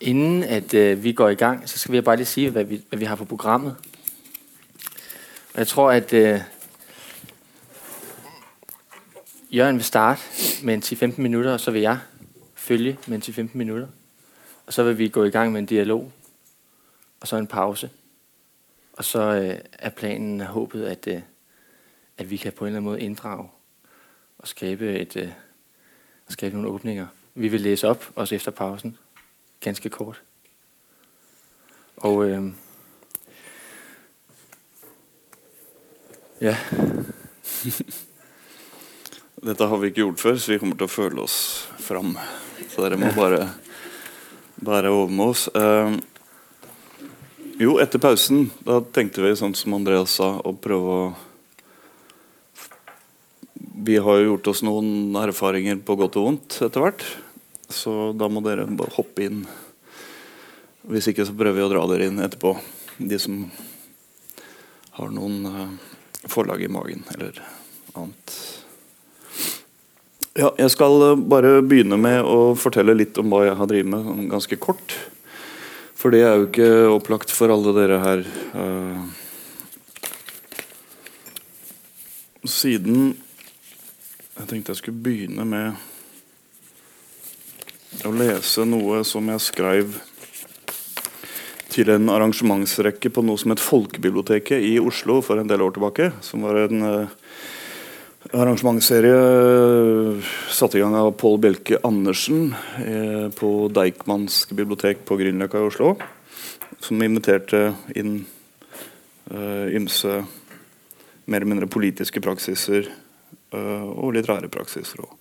Inden at øh, vi går i gang, så skal vi bare lige sige, hvad vi, hvad vi har på programmet. Og jeg tror, at øh, Jørgen vil starte med en 10-15 minutter, og så vil jeg følge med en 10-15 minutter. Og så vil vi gå i gang med en dialog, og så en pause. Og så øh, er planen og håbet, at, øh, at vi kan på en eller anden måde inddrage og skabe, et, øh, skabe nogle åbninger. Vi vil læse op, også efter pausen, ganske kort. Og øh, ja, Dette har vi ikke gjort før, så vi kommer til å føle oss fram. Så dere må bare bære over med oss. Uh, jo, etter pausen da tenkte vi, sånn som Andreas sa, å prøve å Vi har jo gjort oss noen erfaringer på godt og vondt etter hvert. Så da må dere bare hoppe inn. Hvis ikke så prøver vi å dra dere inn etterpå. De som har noen eh, forlag i magen eller annet. Ja, jeg skal eh, bare begynne med å fortelle litt om hva jeg har drevet med, sånn ganske kort. For det er jo ikke opplagt for alle dere her. eh. siden Jeg tenkte jeg skulle begynne med å lese noe som jeg skrev til en arrangementsrekke på noe som het Folkebiblioteket i Oslo for en del år tilbake. Som var en uh, arrangementsserie uh, satt i gang av Pål Bjelke Andersen uh, på Deichmansk bibliotek på Grünerløkka i Oslo. Som inviterte inn ymse mer eller mindre politiske praksiser og litterære praksiser. også.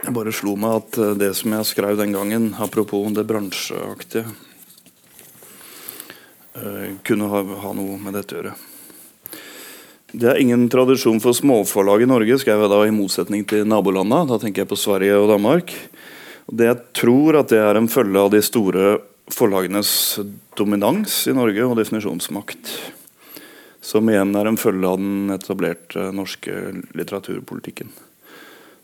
Jeg bare slo meg at eh, det som jeg skrev den gangen, apropos det bransjeaktige, eh, kunne ha, ha noe med dette å gjøre. Det er ingen tradisjon for småforlag i Norge, skrev jeg da, i motsetning til nabolandene. Da tenker jeg på Sverige og Danmark. Det jeg tror at det er en følge av de store forlagenes dominans i Norge og definisjonsmakt. Som igjen er en følge av den etablerte norske litteraturpolitikken.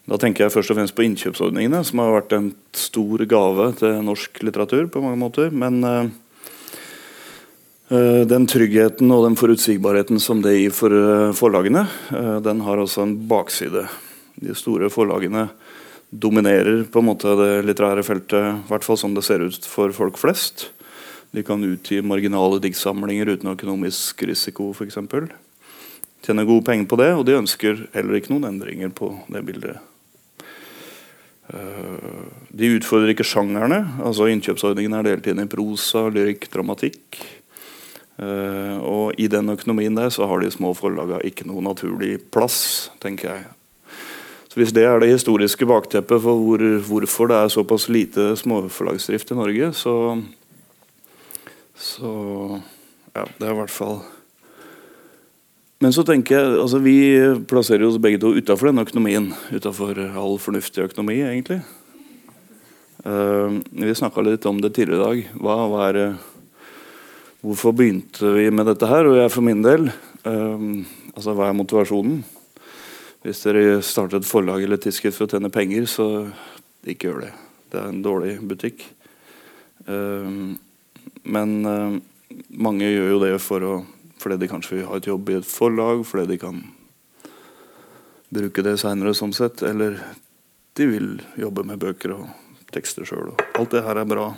Da tenker jeg først og fremst på innkjøpsordningene, som har vært en stor gave til norsk litteratur på mange måter. Men eh, den tryggheten og den forutsigbarheten som det gir for uh, forlagene, uh, den har også en bakside. De store forlagene dominerer på en måte det litterære feltet, i hvert fall som det ser ut for folk flest. De kan utgi marginale diktsamlinger uten økonomisk risiko, f.eks. Tjener gode penger på det, og de ønsker heller ikke noen endringer på det bildet. Eh, De utfordrer ikke sjangerne. altså Innkjøpsordningen er delt inn i prosa, lyrikk, dramatikk. Eh, og i den økonomien der så har de små forlagene ikke noe naturlig plass, tenker jeg. Så Hvis det er det historiske bakteppet for hvor, hvorfor det er såpass lite småforlagsdrift i Norge, så, så Ja, det er i hvert fall men så tenker jeg, altså Vi plasserer oss begge to utafor den økonomien. Utafor all fornuftig økonomi, egentlig. Uh, vi snakka litt om det tidligere i dag. Hva, hva er hvorfor begynte vi med dette her? Og jeg for min del uh, altså Hva er motivasjonen? Hvis dere starter et forlag eller tidsskrift for å tjene penger, så ikke gjør det. Det er en dårlig butikk. Uh, men mange gjør jo det for å fordi de kanskje vil ha et jobb i et forlag, fordi de kan bruke det seinere sånn sett. Eller de vil jobbe med bøker og tekster sjøl. Alt det her er bra.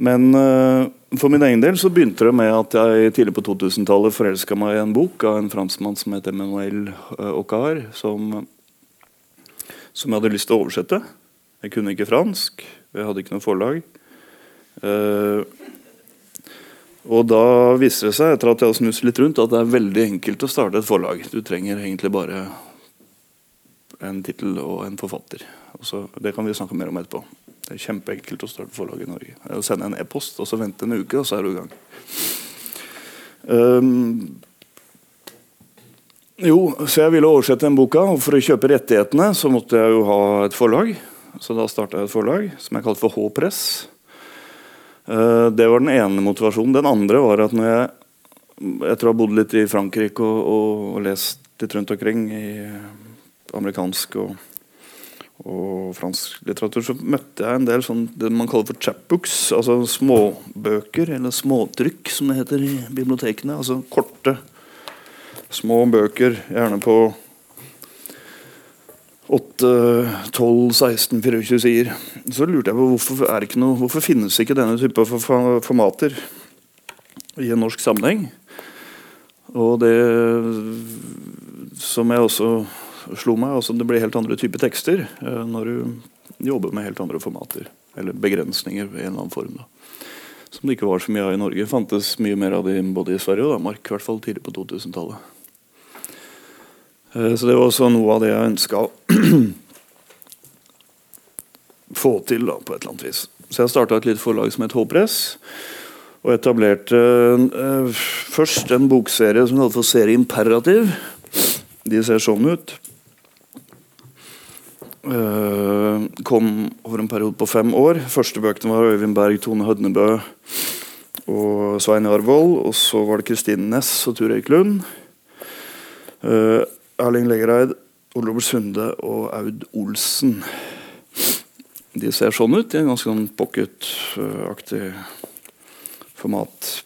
Men uh, for min egen del så begynte det med at jeg tidlig på 2000-tallet forelska meg i en bok av en franskmann som heter Emmanuel uh, Ocar, som, som jeg hadde lyst til å oversette. Jeg kunne ikke fransk, jeg hadde ikke noe forlag. Uh, og da viser det seg etter at jeg har snust litt rundt, at det er veldig enkelt å starte et forlag. Du trenger egentlig bare en tittel og en forfatter. Også, det kan vi snakke mer om etterpå. Det er kjempeenkelt å starte forlag i Norge. Å sende en e-post og så vente en uke, og så er du i gang. Um, jo, så jeg ville oversette den boka, og for å kjøpe rettighetene så måtte jeg jo ha et forlag. Så da starta jeg et forlag som jeg kalte for H-press. Uh, det var den ene motivasjonen. Den andre var at når jeg etter å ha bodd litt i Frankrike og, og, og lest litt rundt omkring i amerikansk og, og fransk litteratur, så møtte jeg en del sånn, det man kaller for chapbooks. Altså småbøker, eller småtrykk, som det heter i bibliotekene. Altså korte, små bøker, gjerne på 8, 12, 16, 24 sider. Så lurte jeg på hvorfor, er ikke noe, hvorfor finnes ikke denne type formater i en norsk sammenheng. Og det som jeg også slo meg, altså det blir helt andre typer tekster eh, når du jobber med helt andre formater. Eller begrensninger i en eller annen form. da. Som det ikke var så mye av i Norge. Fantes mye mer av det både i Sverige og Danmark. I hvert fall tidlig på 2000-tallet. Eh, så det var også noe av det jeg ønska å få til da, på et eller annet vis. Så jeg starta et lite forlag som het Håpress. Og etablerte uh, først en bokserie som kalte for Serie Imperativ. De ser sånn ut. Uh, kom over en periode på fem år. Første bøkene var Øyvind Berg, Tone Hødnebø og Svein Arvold. Og så var det Kristine Næss og Tur Eik Lund. Erling Legereid, Ole Sunde og Aud Olsen. De ser sånn ut i en ganske sånn pocket-aktig format.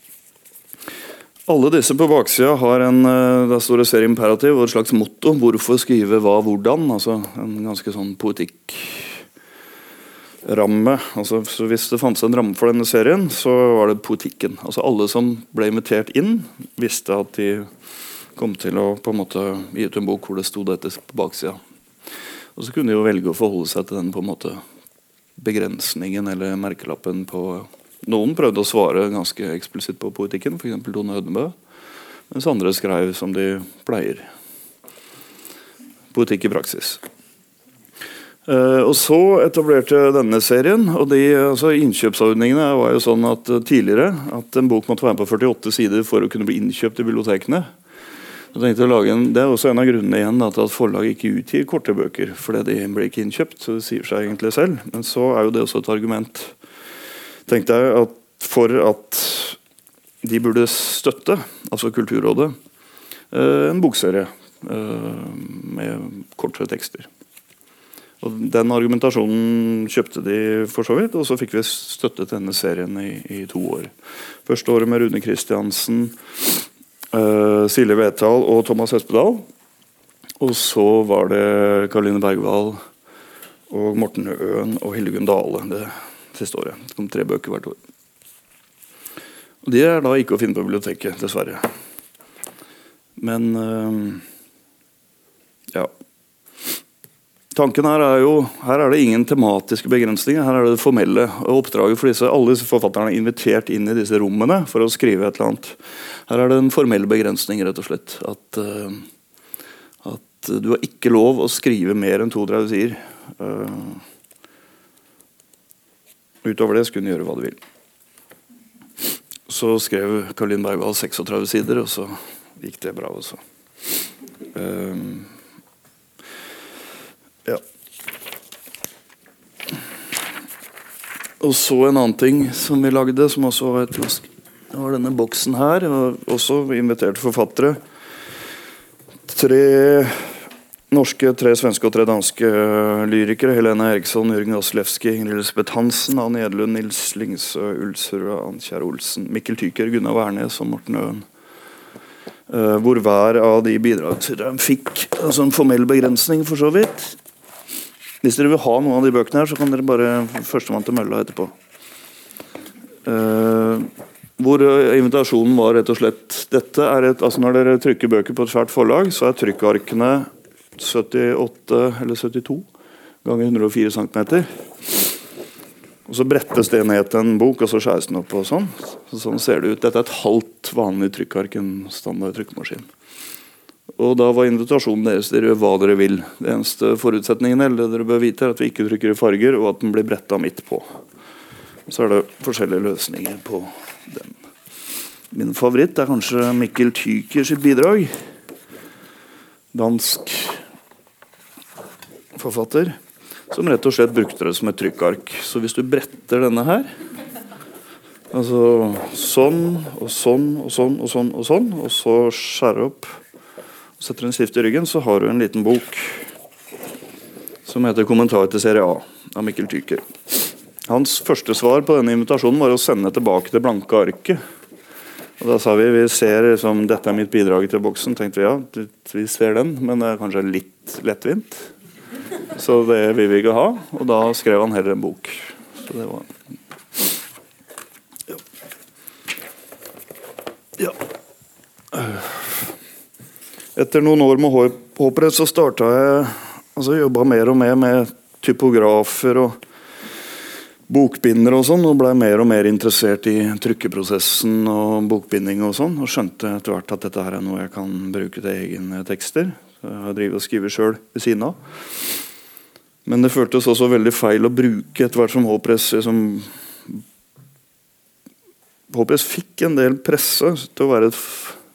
Alle disse på baksida har en eh, der står det serie imperativ og et slags motto. Hvorfor skrive hva hvordan? Altså En ganske sånn poetikkramme. Altså, så hvis det fantes en ramme for denne serien, så var det poetikken. Altså Alle som ble invitert inn, visste at de kom til å på en måte gi ut en bok hvor det sto dette på baksida. Og så kunne de jo velge å forholde seg til den på en måte begrensningen eller merkelappen på noen prøvde å svare ganske eksplisitt på politikken, f.eks. Tone Hødenbø. Mens andre skrev som de pleier. Politikk i praksis. Uh, og Så etablerte denne serien. og de, altså Innkjøpsordningene var jo sånn at uh, tidligere at en bok måtte være på 48 sider for å kunne bli innkjøpt i bibliotekene. Jeg tenkte å lage en, det er også en av grunnene igjen da, til at forlag ikke utgir korte bøker. fordi de blir ikke innkjøpt. så Det sier seg egentlig selv. Men så er jo det også et argument tenkte jeg at for at de burde støtte, altså Kulturrådet, eh, en bokserie eh, med kortere tekster. Og Den argumentasjonen kjøpte de for så vidt, og så fikk vi støtte til denne serien i, i to år. Første året med Rune Kristiansen, uh, Silje Vetal og Thomas Høspedal. Og så var det Karoline Bergwall og Morten Øen og Hildegunn Dale. Det siste året. Det kom tre bøker hvert år. Og De er da ikke å finne på biblioteket, dessverre. Men uh, ja. Tanken her er jo her er det ingen tematiske begrensninger. Her er det det formelle. Oppdraget for disse, Alle disse forfatterne er invitert inn i disse rommene for å skrive et eller annet. Her er det en formell begrensning, rett og slett. At, uh, at du har ikke lov å skrive mer enn 32 sider. Uh, Utover det skulle hun gjøre hva du vil. Så skrev Karlin Bergwall 36 sider, og så gikk det bra også. Um, Og så en annen ting som vi lagde, som også var et Det var denne boksen her. Og også inviterte forfattere. Tre Norske, tre svenske og tre danske lyrikere. Helene Eriksson, Jørgen Aslewski, Ingrid Elisabeth Hansen, Anne Edlund, Nils Lingsø, Ulsrud, Annkjær Olsen, Mikkel Tyker, Gunnar Wærnes og Morten Øen. Uh, hvor hver av de bidragsyterne fikk altså en formell begrensning, for så vidt. Hvis dere vil ha noen av de bøkene her, så kan dere bare førstemann til mølla etterpå. Uh, hvor invitasjonen var rett og slett dette er et, altså Når dere trykker bøker på et svært forlag, så er trykkarkene 78 eller 72 ganger 104 cm. Og Så brettes det ned til en bok, og så skjæres den opp. og Sånn så Sånn ser det ut. Dette er et halvt vanlig trykkark, en standard trykkemaskin. Og Da var invitasjonen deres dere gjør hva dere vil. Det eneste forutsetningen eller dere bør vite er at vi ikke trykker i farger, og at den blir bretta midt på. Så er det forskjellige løsninger på den. Min favoritt er kanskje Mikkel Tykers bidrag. Dansk forfatter, som rett og slett brukte det som et trykkark. Så hvis du bretter denne her Altså sånn og sånn og sånn og sånn, og sånn, og så skjærer opp setter en stift i ryggen, så har du en liten bok som heter 'Kommentar til serie A' av Mikkel Tyker. Hans første svar på denne invitasjonen var å sende tilbake det blanke arket. Og Da sa vi vi ser liksom, dette er mitt bidrag til boksen. tenkte Vi ja, vi ser den, men det er kanskje litt lettvint. Så det vil vi ikke ha. Og da skrev han heller en bok. Så det var Ja. ja. Etter noen år med håprett så starta jeg altså jobba mer og mer med typografer og bokbindere og sånn, og blei mer og mer interessert i trykkeprosessen og bokbinding og sånn, og skjønte etter hvert at dette her er noe jeg kan bruke til egne tekster. Jeg har drevet og skrevet sjøl ved siden av. Men det føltes også veldig feil å bruke etter hvert som H-press liksom, H-press fikk en del presse til å være et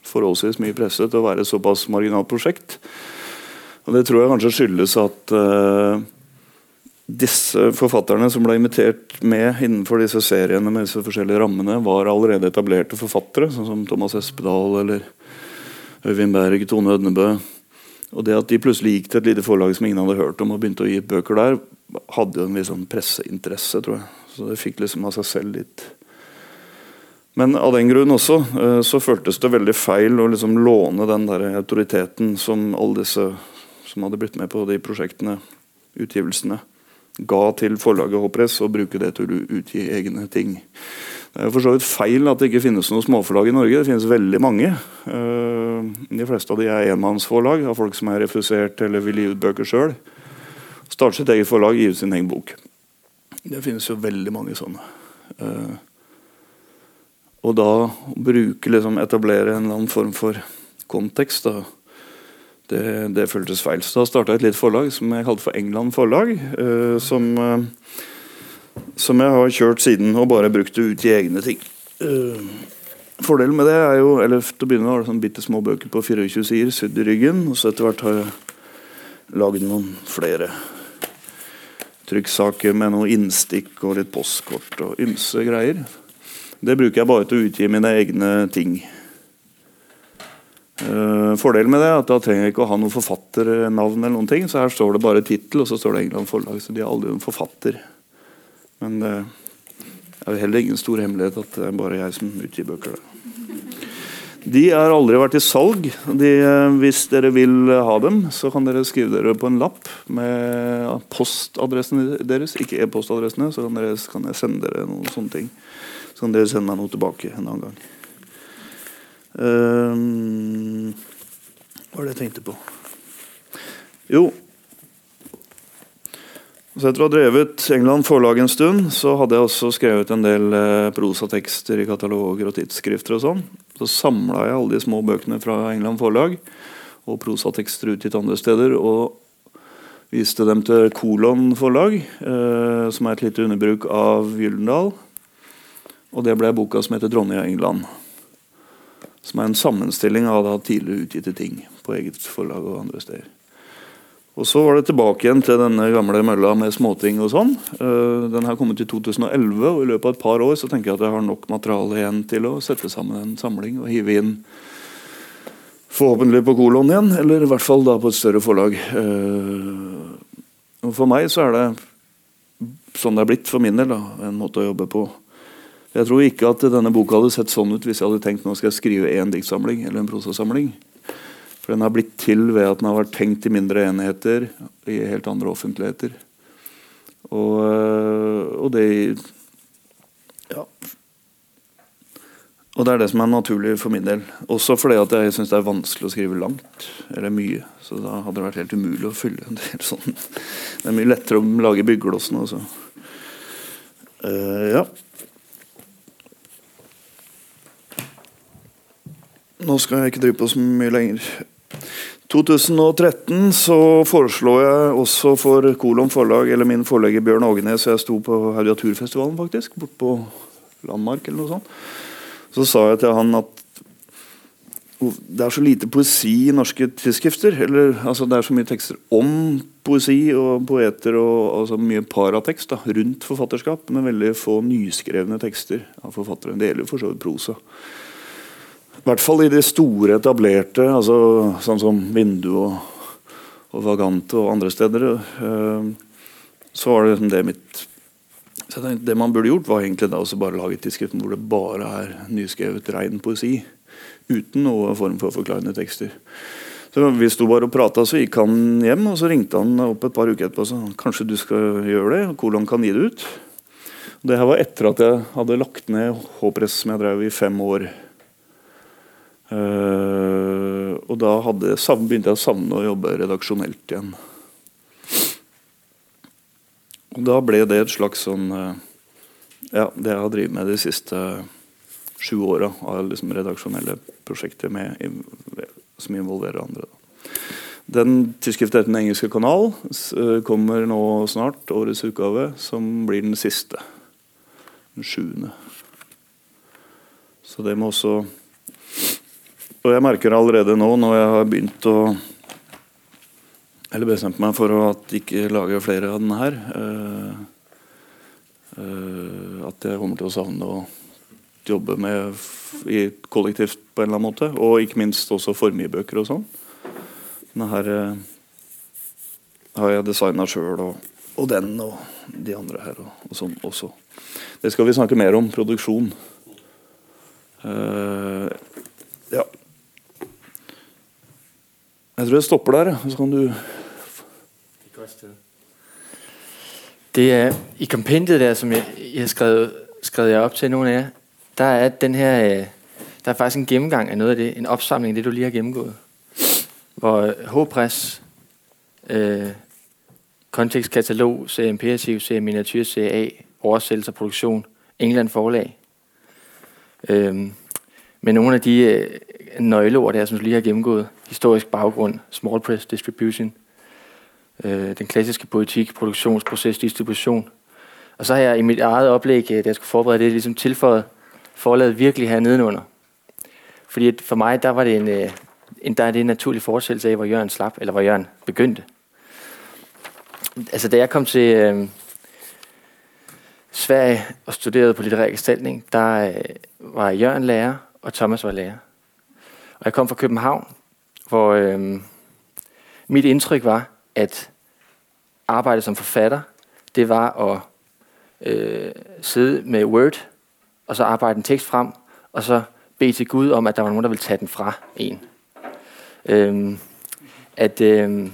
forholdsvis mye presse til å være et såpass marginalt prosjekt. Og Det tror jeg kanskje skyldes at uh, disse forfatterne som ble invitert med innenfor disse seriene, med disse forskjellige rammene, var allerede etablerte forfattere, sånn som Thomas Espedal eller Øyvind Berg, Tone Ødnebø. Og det at de plutselig gikk til et lite forlag som ingen hadde hørt om, og begynte å gi bøker der, hadde jo en viss sånn presseinteresse, tror jeg. Så det fikk liksom av seg selv litt Men av den grunn også eh, så føltes det veldig feil å liksom låne den der autoriteten som alle disse som hadde blitt med på de prosjektene, utgivelsene, ga til forlaget Håpress, og bruke det til å utgi egne ting. Det er for så vidt feil at det ikke finnes noen småforlag i Norge. Det finnes veldig mange. Eh, de fleste av de er enmannsforlag av folk som er refusert eller vil gi ut bøker sjøl. Starte sitt eget forlag, gi ut sin egen bok. Det finnes jo veldig mange sånne. Og da bruke, liksom, etablere en eller annen form for kontekst. da det, det føltes feil. Så da starta jeg et lite forlag som jeg kalte for England Forlag. Uh, som, uh, som, jeg har kjørt siden og bare brukt det ut i egne ting. Uh, fordelen med det er jo eller til å begynne med var det sånn bitte små bøker på 24 sider sydd i ryggen. Og så etter hvert har jeg lagd noen flere trykksaker med noe innstikk og litt postkort og ymse greier. Det bruker jeg bare til å utgi mine egne ting. Uh, fordelen med det er at da trenger jeg ikke å ha noen forfatternavn. eller noen ting, så Her står det bare tittel, og så står det England Forlag. Så de har aldri noen forfatter. Men det er heller ingen stor hemmelighet at det er bare jeg som utgir bøker. De har aldri vært i salg. De, uh, hvis dere vil ha dem, så kan dere skrive dere på en lapp med postadressen deres. Ikke e-postadressene, så kan, dere, kan jeg sende dere noen sånne ting. Så kan dere sende meg noe tilbake en annen gang. Um, hva var det jeg tenkte på? Jo så Etter å ha drevet England forlag en stund, så hadde jeg også skrevet en del eh, prosatekster i kataloger og tidsskrifter. og sånn. Så samla jeg alle de små bøkene fra England forlag og prosatekster utgitt andre steder. Og viste dem til Kolon forlag, eh, som er et lite underbruk av Gyldendal. Og det ble boka som heter 'Dronning England'. Som er en sammenstilling av da tidligere utgitte ting på eget forlag og andre steder. Og Så var det tilbake igjen til denne gamle mølla med småting og sånn. Uh, den har kommet i 2011, og i løpet av et par år så tenker jeg at jeg har nok materiale igjen til å sette sammen en samling og hive inn forhåpentlig på kolon igjen, eller i hvert fall da på et større forlag. Uh, og For meg så er det sånn det er blitt for min del, da, en måte å jobbe på. Jeg tror ikke at denne boka hadde sett sånn ut hvis jeg hadde tenkt nå skal jeg skrive én diktsamling eller en prosasamling. For den har blitt til ved at den har vært tenkt i mindre enheter i helt andre offentligheter. Og, øh, og det Ja. Og det er det som er naturlig for min del. Også fordi at jeg syns det er vanskelig å skrive langt. Eller mye. Så da hadde det vært helt umulig å fylle en del sånn. Det er mye lettere å lage byggelåsene. Uh, ja. Nå skal jeg ikke drive på så mye lenger. 2013 så foreslo jeg også for Kolon forlag, eller min forlegger Bjørn Ågenes, jeg sto på Audiaturfestivalen faktisk, bort på Landmark eller noe sånt. Så sa jeg til han at det er så lite poesi i norske tidsskrifter. Eller, altså, det er så mye tekster om poesi og poeter og altså, mye paratekst da, rundt forfatterskap, men veldig få nyskrevne tekster av forfattere. Det gjelder for så vidt prosa. I hvert fall i de store, etablerte, altså, sånn som Vindu og, og Vagante og andre steder. Uh, så var det liksom det mitt så det, det, man burde gjort, var egentlig da også bare lage et tidsskrift hvor det bare er nyskrevet rein poesi. Uten noen form for forklarende tekster. Så Vi sto bare og prata, så gikk han hjem, og så ringte han opp et par uker etterpå og sa kanskje du skal gjøre det. Hvordan kan gi det ut? Det her var etter at jeg hadde lagt ned H-press, som jeg drev i fem år. Uh, og da hadde, begynte jeg å savne å jobbe redaksjonelt igjen. Og da ble det et slags sånn uh, Ja, det jeg har drevet med de siste sju åra av liksom redaksjonelle prosjekter med, som involverer andre. Da. Den tidsskriftet Den engelske kanal. Uh, kommer nå snart, årets utgave, som blir den siste. Den sjuende. Så det må også og jeg merker allerede nå, når jeg har begynt å Eller bestemt meg for å at ikke lage flere av denne her uh, uh, At jeg kommer til å savne å jobbe med i kollektivt på en eller annen måte. Og ikke minst også formgivebøker og sånn. Denne her uh, har jeg designa sjøl, og, og, den og de andre her og, og, sånn også. Det skal vi snakke mer om. Produksjon. Uh, Jeg tror jeg stopper der, så kan du Det er I kompendiet der, som jeg, har skrevet, skrevet jer op til, nogle af jer, der er den her, øh, der er faktisk en gennemgang af noget af det, en opsamling af det, du lige har gennemgået. Hvor H-Press, øh, kontekstkatalog, serie imperativ, serie miniatyr, serie A, oversættelse og produktion, England forlag. Øh, med nogle af de øh, nøgleord her, som du lige har gennemgået. Historisk baggrund, small press distribution, øh, den klassiske politik, produktionsproces, distribution. Og så har jeg i mit eget oplæg, øh, da jeg skulle forberede det, ligesom tilføjet forladet virkelig her nedenunder. Fordi for mig, der var det en, øh, en, der er det en naturlig fortsættelse af, hvor Jørgen slap, eller hvor Jørgen begyndte. Altså, da jeg kom til øh, Sverige og studerede på litterær gestaltning, der øh, var Jørgen lærer, og Thomas var lærer. Og jeg kom fra København, hvor øh, mit indtryk var, at arbejde som forfatter, det var at øh, sidde med Word, og så arbejde en tekst frem, og så bede til Gud om, at der var nogen, der ville tage den fra en. Øhm, at, øhm,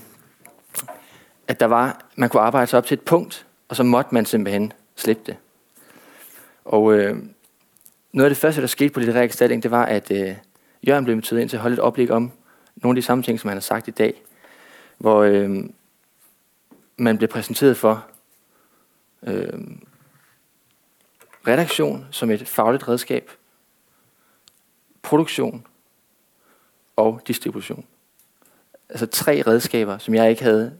at der var, man kunne arbejde sig op til et punkt, og så måtte man simpelthen slippe det. Og øh, noget af det første, der skete på litterær gestaltning, det var, at øh, Jørgen blev inviteret ind til at holde et oplæg om nogle af de samme ting, som han har sagt i dag, hvor øh, man bliver præsenteret for øh, redaktion som et fagligt redskab, produktion og distribution. Altså tre redskaber, som jeg ikke havde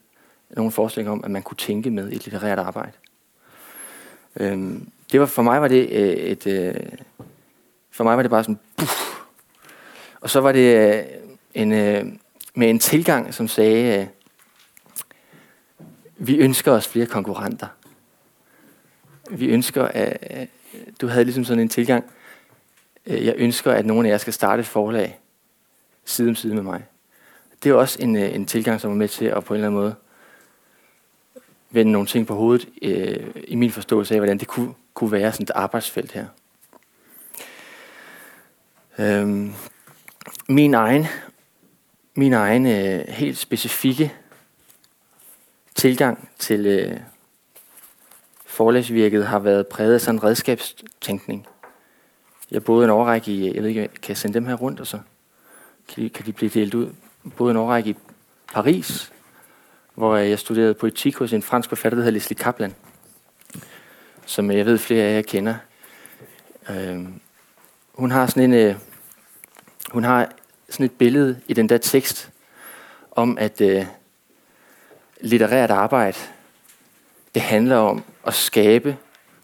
nogen forestilling om, at man kunne tænke med i et litterært arbejde. Øh, det var for mig var det øh, et øh, for mig var det bare sådan puff, og så var det øh, en, øh, med en tilgang, som sagde, øh, vi ønsker oss flere konkurrenter. Vi ønsker, at du hadde liksom sådan en tilgang, jeg ønsker, at noen av jer skal starte et forlag side om side med meg. Det er også en, en tilgang, som er med til å på en eller anden måde vende noen ting på hovedet i min forståelse av hvordan det kunne, kunne være sådan et arbeidsfelt her. Øhm, min egen, min egen øh, helt specifikke tilgang til øh, forlagsvirket har været præget af sådan en redskabstænkning. Jeg boede en overrække i, jeg ved ikke, kan jeg sende dem her rundt, og så kan de, kan de blive delt ud. Jeg boede en overrække i Paris, hvor jeg studerede politik hos en fransk forfatter, der hedder Leslie Kaplan, som jeg ved flere af jer kender. Øh, hun har sådan en, øh, hun har sådan et billede i den der tekst om, at øh, litterært arbejde, det handler om at skabe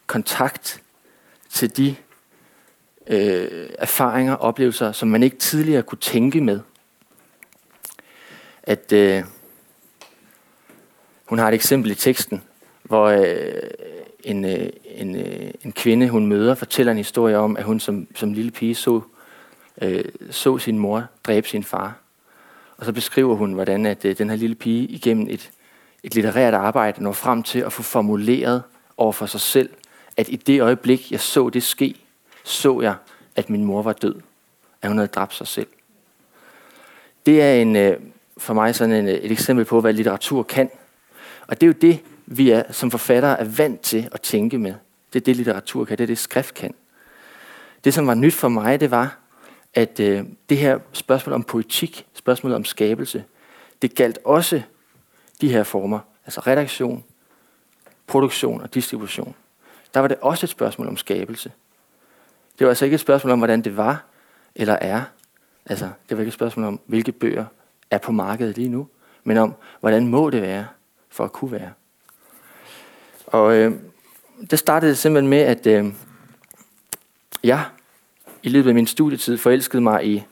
kontakt til de øh, erfaringer og oplevelser, som man ikke tidligere kunne tænke med. At øh, hun har et eksempel i teksten, hvor øh, en, øh, en, øh, en kvinde, hun møder, fortæller en historie om, at hun som, som lille pige så så sin mor dræbe sin far. Og så beskriver hun, hvordan at, øh, den her lille pige igennem et, et litterært arbejde når frem til at få formuleret over for sig selv, at i det øjeblik, jeg så det ske, så jeg, at min mor var død. At hun havde dræbt sig selv. Det er en, øh, for mig sådan en, et eksempel på, hvad litteratur kan. Og det er jo det, vi er, som forfattere er vant til at tænke med. Det er det, litteratur kan. Det er det, skrift kan. Det, som var nyt for mig, det var, at øh, det her spørgsmål om politik, spørgsmålet om skabelse, det galt også de her former, altså redaktion, produktion og distribution. Der var det også et spørgsmål om skabelse. Det var altså ikke et spørgsmål om, hvordan det var eller er. Altså, det var ikke et spørgsmål om, hvilke bøger er på markedet lige nu, men om, hvordan må det være for at kunne være. Og øh, det startede simpelthen med, at øh, jeg i løbet af min studietid forelskede mig i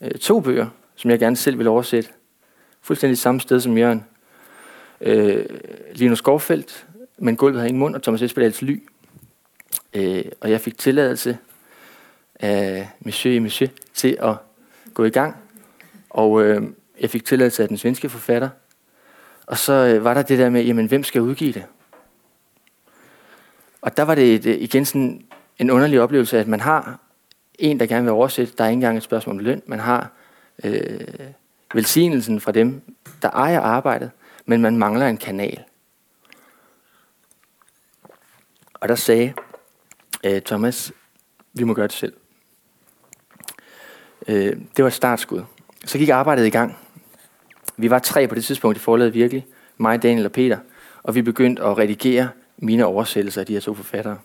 øh, to bøger, som jeg gerne selv ville oversætte. Fuldstændig samme sted som Jørgen. Øh, Linus Skovfeldt, men gulvet har ingen mund, og Thomas Espedals Ly. Øh, og jeg fik tilladelse af Monsieur et Monsieur til at gå i gang. Og øh, jeg fik tilladelse af den svenske forfatter. Og så øh, var der det der med, jamen hvem skal udgive det? Og der var det et, igen sådan en underlig oplevelse, at man har en, der gerne vil oversætte. Der er ikke engang et spørgsmål om løn. Man har øh, velsignelsen fra dem, der ejer arbejdet, men man mangler en kanal. Og der sagde øh, Thomas, vi må gøre det selv. Øh, det var et startskud. Så gik arbejdet i gang. Vi var tre på det tidspunkt i forladet virkelig. Mig, Daniel og Peter. Og vi begyndte at redigere mine oversættelser af de her to forfattere.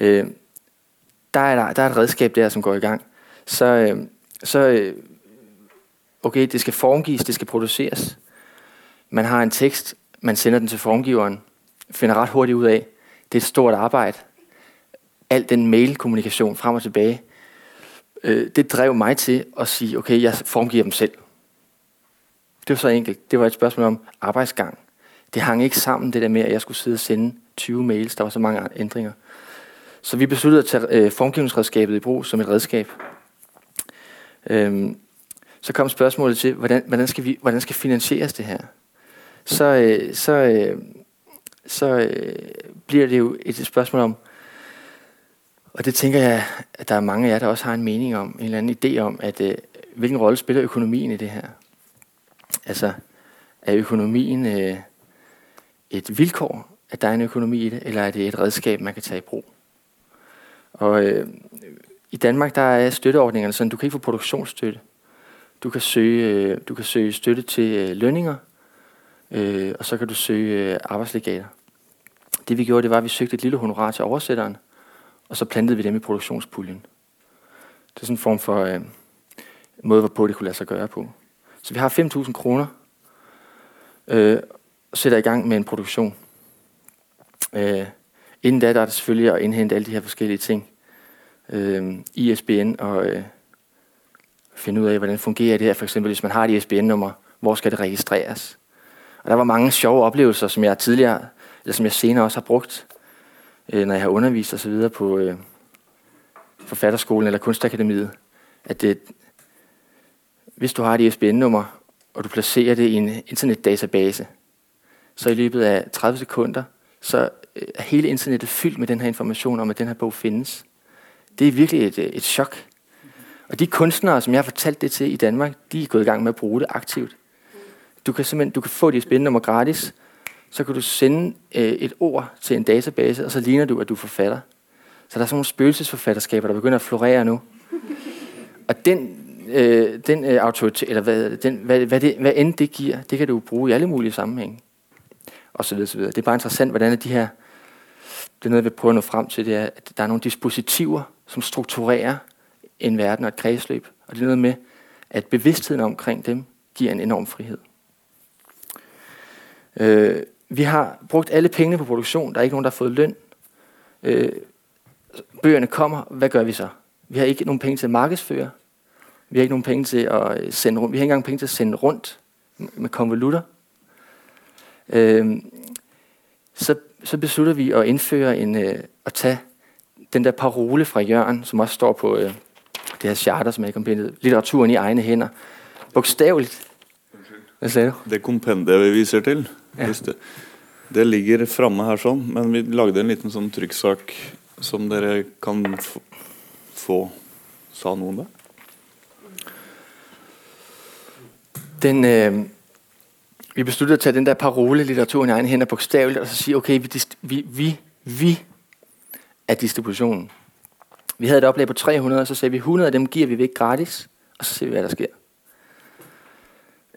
Øh, der, er der, er et redskab der, som går i gang. Så, så øh, okay, det skal formgives, det skal produceres. Man har en tekst, man sender den til formgiveren, finder ret hurtigt ud af, det er et stort arbejde. Al den mail-kommunikation frem og tilbage, øh, det drev mig til at sige, okay, jeg formgiver dem selv. Det var så enkelt. Det var et spørgsmål om arbejdsgang. Det hang ikke sammen, det der med, at jeg skulle sidde og sende 20 mails. Der var så mange ændringer. Så vi besluttede at tage øh, formgivningsredskabet i brug som et redskab. Øhm, så kom spørgsmålet til, hvordan, hvordan, skal, vi, hvordan skal finansieres det her? Så, øh, så, øh, så øh, bliver det jo et spørgsmål om, og det tænker jeg, at der er mange af jer, der også har en mening om, en eller anden idé om, at øh, hvilken rolle spiller økonomien i det her? Altså, er økonomien øh, et vilkår, at der er en økonomi i det, eller er det et redskab, man kan tage i brug? Og øh, i Danmark, der er støtteordningerne sådan, du kan ikke få produktionsstøtte. Du kan søge, øh, du kan søge støtte til øh, lønninger, øh, og så kan du søge øh, arbejdslegater. Det vi gjorde, det var, at vi søgte et lille honorar til oversætteren, og så plantede vi dem i produktionspuljen. Det er sådan en form for øh, måde, hvorpå det kunne lade sig gøre på. Så vi har 5.000 kroner, øh, og sætter i gang med en produktion. Øh, inden da, der er det selvfølgelig at indhente alle de her forskellige ting. Øh, ISBN og øh, finde ud af, hvordan fungerer det her. For eksempel, hvis man har et ISBN-nummer, hvor skal det registreres? Og der var mange sjove oplevelser, som jeg tidligere, eller som jeg senere også har brugt, øh, når jeg har undervist osv. på øh, forfatterskolen eller kunstakademiet. At det, hvis du har et ISBN-nummer, og du placerer det i en internetdatabase, så i løbet af 30 sekunder, så øh, er hele internettet fyldt med den her information om, at denne bok finnes. Det er virkelig et, øh, et chok. Og de kunstnere, som jeg har fortalt det til i Danmark, de er gået i gang med at bruke det aktivt. Du kan du kan få dit spændende gratis, så kan du sende øh, et ord til en database, og så ligner du, at du er forfatter. Så der er sånne spøkelsesforfatterskaper der begynder å florere nå. Og den, øh, den øh, autoritet, eller hvad, den, hvad, hvad, det, hvad end det giver, det kan du bruke i alle mulige sammenhænge. Så videre. Det er bare interessant, hvordan de her, det er noget, vi prøver at nå frem til, det er, at der er nogle dispositiver, som strukturerer en verden og et kredsløb. Og det er noget med, at bevidstheden omkring dem giver en enorm frihed. Øh, vi har brugt alle pengene på produktion. Der er ikke nogen, der har fået løn. Øh, bøgerne kommer. Hvad gør vi så? Vi har ikke nogen penge til at markedsføre. Vi har ikke nogen penge til at øh, sende rundt. Vi har ikke engang penge til at sende rundt med konvolutter. Øh, så, så beslutter vi å innføre en, å at tage den der parole fra Jørgen, som også står på øh, det her charter, som er kompendiet, litteraturen i egne hender, bokstavelig. Hva sagde du? Det kompendiet vi viser til, Ja. det, det ligger framme her sånn, men vi lagde en liten sånn trykksak som dere kan få. Sa noen det? Den, øh, vi besluttede at tage den der parole litteratur i egen hænder bogstaveligt, og så sige, okay, vi, vi, vi, vi er distributionen. Vi havde et oplag på 300, og så sagde vi, 100 af dem giver vi væk gratis, og så ser vi, hvad der sker.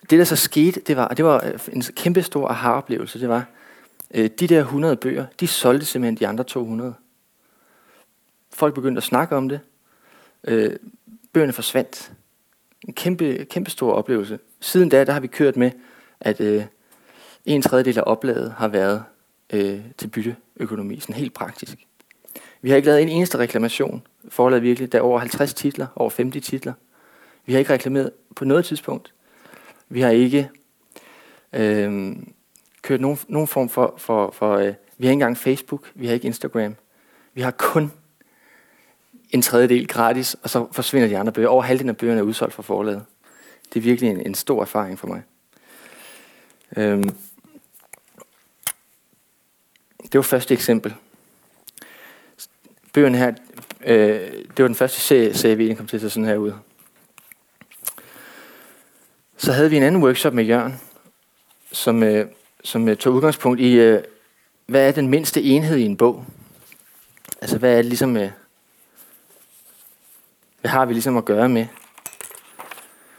Det, der så skete, det var, det var øh, en kæmpe stor aha-oplevelse, det var, øh, de der 100 bøger, de solgte simpelthen de andre 200. Folk begyndte at snakke om det. Øh, bøgerne forsvandt. En kæmpe, kæmpe stor oplevelse. Siden da, har vi kørt med, at øh, en tredjedel af oplaget har været øh, til bytteøkonomi, sådan helt praktisk. Vi har ikke lavet en eneste reklamation. Forlaget virkelig, der er over 50 titler, over 50 titler. Vi har ikke reklameret på noget tidspunkt. Vi har ikke øh, kørt nogen, nogen form for, for, for øh, vi har ikke engang Facebook, vi har ikke Instagram. Vi har kun en tredjedel gratis, og så forsvinder de andre bøger. Over halvdelen af bøgerne er udsolgt fra forlaget. Det er virkelig en, en stor erfaring for mig. Det var første eksempel. Bøgerne her, øh, det var den første serie, serie vi kom til at se sådan her ud. Så havde vi en anden workshop med Jørgen, som, øh, som øh, tog udgangspunkt i, hvad er den mindste enhed i en bog? Altså, hvad er det ligesom, hvad har vi ligesom at gøre med?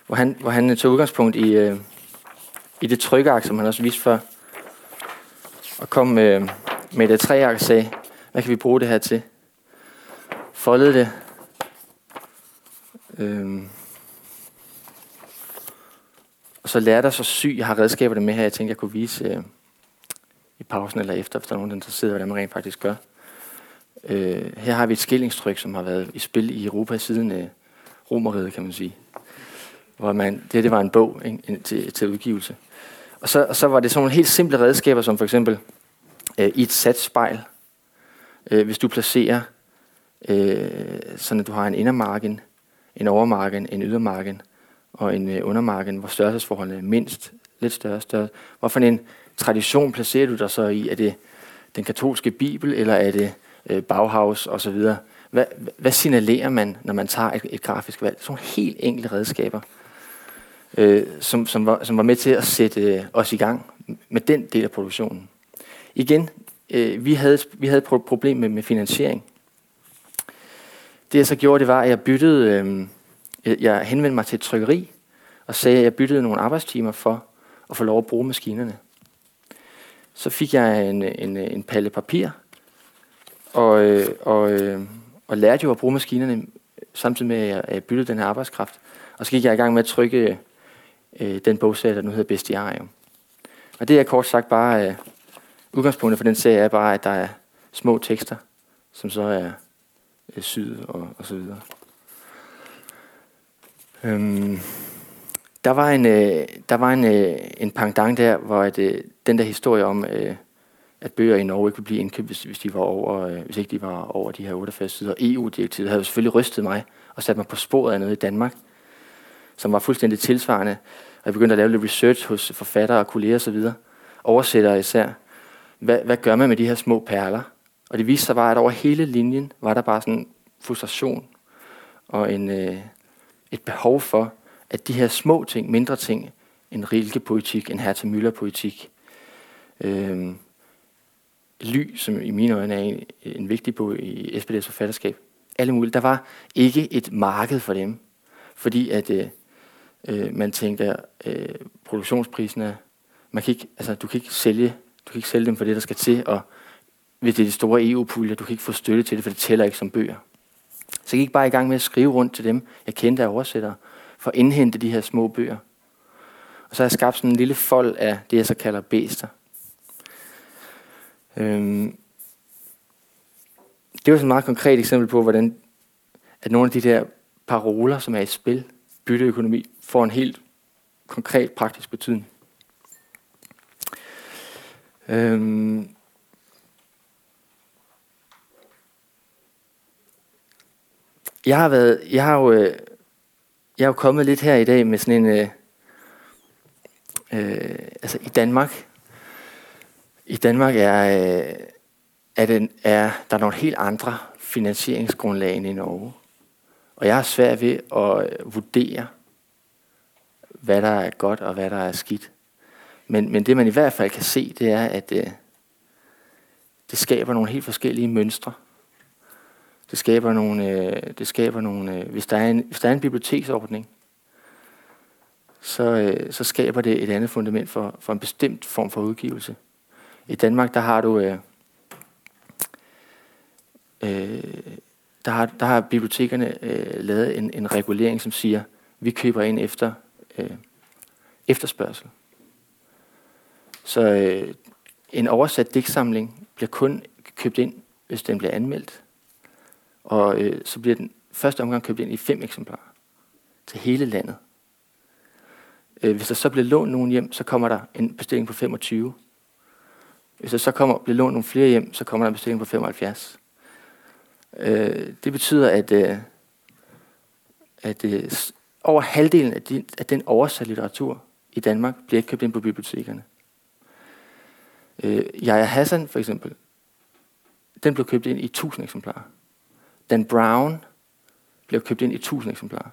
Hvor han, hvor han tog udgangspunkt i, i det trykark, som han også viste før, og kom med, med det treark og sagde, hvad kan vi bruge det her til? Foldede det. Øhm. Og så lærte jeg så syg, jeg har redskaberne med her, jeg tænkte, jeg kunne vise øh, i pausen eller efter, hvis der er nogen, der er hvordan man rent faktisk gør. Øh, her har vi et skillingstryk, som har været i spil i Europa siden øh, romeriet, kan man sige. Hvor man, det, det var en bog ikke, til, til udgivelse. Og så, og så var det sådan nogle helt simple redskaber, som for eksempel øh, i et sat spejl. Øh, hvis du placerer, øh, sådan at du har en indermarken, en overmarken, en ydermarken og en øh, undermarken, hvor størrelsesforholdene er mindst, lidt større, større. Hvorfor en tradition placerer du dig så i? Er det den katolske bibel, eller er det øh, Bauhaus osv.? Hvad, hvad signalerer man, når man tager et, et grafisk valg? Sådan helt enkle redskaber, øh, som, som, var, som var med til at sætte øh, os i gang med den del af produktionen. Igen, øh, vi, havde, vi havde et problem med, med finansiering. Det jeg så gjorde, det var, at jeg byttede, øh, jeg, jeg henvendte mig til et trykkeri, og sagde, at jeg byttede nogle arbejdstimer for at få lov at bruge maskinerne. Så fik jeg en, en, en palle papir, og, øh, og, øh, og lærte jo at bruge maskinerne, samtidig med, at jeg byttede den her arbejdskraft. Og så gik jeg i gang med at trykke øh, den bogserie, der nu hedder Bestiarium. Og det er kort sagt bare, øh, udgangspunktet for den serie er bare, at der er små tekster, som så er øh, syd og, og så videre. Øhm, der var en, øh, der var en, øh, en pangdang der, hvor at, øh, den der historie om, øh, at bøger i Norge ikke ville blive indkøbt, hvis, hvis, de var over, øh, hvis ikke de var over de her 48 sider. EU-direktivet havde jo selvfølgelig rystet mig og sat mig på sporet af noget i Danmark, som var fuldstændig tilsvarende. Og jeg begyndte at lave lidt research hos forfattere og kolleger osv., oversættere især. Hvad, hvad gør man med de her små perler? Og det viste sig bare, at over hele linjen var der bare sådan frustration og en, øh, et behov for, at de her små ting, mindre ting, en Rilke-poetik, en Hertha Müller-poetik, øh, Ly, som i mine øjne er en, en vigtig bog i SPD's forfatterskab, alle mulige. Der var ikke et marked for dem, fordi at øh, øh, man tænker, øh, produktionsprisen man kan ikke, altså, du kan ikke sælge, du kan ikke sælge dem for det, der skal til, og hvis det er de store EU-puljer, du kan ikke få støtte til det, for det tæller ikke som bøger. Så jeg gik bare i gang med at skrive rundt til dem, jeg kendte af oversættere, for at indhente de her små bøger. Og så har jeg skabt sådan en lille fold af det, jeg så kalder bæster. Øhm, det var sådan et meget konkret eksempel på, hvordan at nogle af de der paroler, som er i spil, bytteøkonomi, får en helt konkret praktisk betydning. Øhm, jeg har været, jeg har jo, øh, jeg har kommet litt her i dag med sådan en, øh, altså i Danmark, i Danmark er, øh, er, den, er der nogle helt andre finansieringsgrundlag end i Norge. Og jeg har svært ved at øh, vurdere, hvad der er godt og hvad der er skidt. Men, men det man i hvert fald kan se, det er, at øh, det skaber nogle helt forskellige mønstre. Det skaber nogle, øh, det skaber nogle øh, hvis, der er en, hvis der er en biblioteksordning, så, øh, så skaber det et andet fundament for, for en bestemt form for udgivelse. I Danmark, der har du... Øh, øh, der, har, der har bibliotekerne øh, lavet en, en regulering, som sier vi køber inn efter øh, efterspørgsel. Så øh, en oversatt diktsamling blir kun købt inn hvis den blir anmeldt. Og øh, så blir den første omgang købt inn i fem eksemplarer til hele landet. Øh, hvis der så blir lånt noen hjem, så kommer der en bestilling på 25. Hvis der så kommer, blir lånt noen flere hjem, så kommer der en bestilling på 75. Øh, det betyder, at, øh, at øh, over halvdelen af, de, af den oversatte litteratur i Danmark bliver ikke købt ind på bibliotekerne. Øh, Jaja Hassan for eksempel, den blev købt ind i 1000 eksemplarer. Dan Brown blev købt ind i 1000 eksemplarer.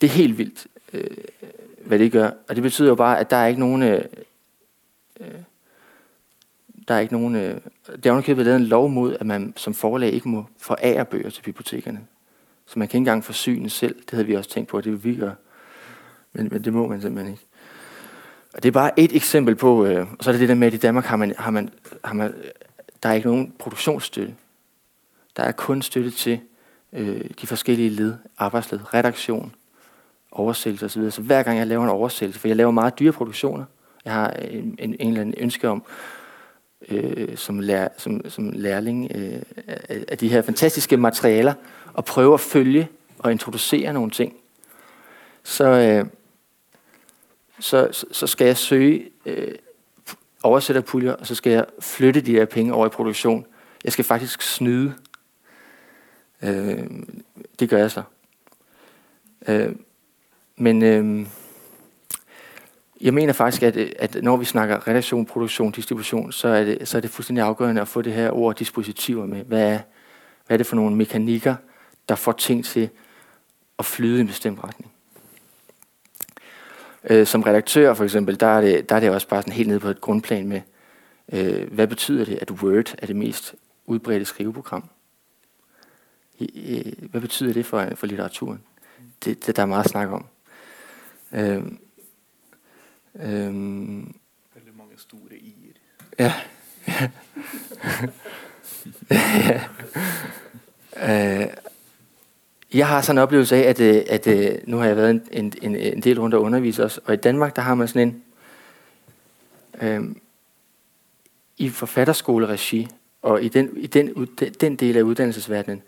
Det er helt vildt, øh, hvad det gør. Og det betyder jo bare, at der er ikke nogen... Øh der er ikke nogen... Øh, det er underkøbet lavet en lov mod, at man som forlag ikke må forære bøger til bibliotekerne. Så man kan ikke engang forsyne selv. Det havde vi også tænkt på, at det vil vi gøre. Men, men det må man simpelthen ikke. Og det er bare et eksempel på, øh, og så er det det der med, at i Danmark har man, har man, har man, der er ikke nogen produktionsstøtte. Der er kun støtte til øh, de forskellige led, arbejdsled, redaktion, oversættelse osv. Så hver gang jeg laver en oversættelse, for jeg laver meget dyre produktioner, jeg har en, en, en eller anden ønske om, øh, som, lær, som, som lærling øh, af de her fantastiske materialer, og prøve at følge og introducere nogle ting, så, øh, så, så skal jeg søge øh, oversætterpuljer, og så skal jeg flytte de her penge over i produktion. Jeg skal faktisk snyde. Øh, det gør jeg så. Øh, men øh, jeg mener faktisk, at, at når vi snakker redaktion, produktion, distribution, så er, det, så er det fuldstændig afgørende at få det her ord dispositiver med. Hvad er, hvad er det for nogle mekanikker, der får ting til at flyde i en bestemt retning? Øh, som redaktør for eksempel, der er, det, der er det også bare sådan helt nede på et grundplan med, øh, hvad betyder det, at Word er det mest udbredte skriveprogram? I, hvad betyder det for, for litteraturen? Det, det der er meget snak om. Øh, øh, Veldig mange store i-er. ja. jeg har sådan en oplevelse af, at, øh, at, at øh, nu har jeg været en, en, en del rundt og undervise os, og i Danmark, der har man sådan en, øhm, i forfatterskoleregi, og i den, i den, den del af uddannelsesverdenen,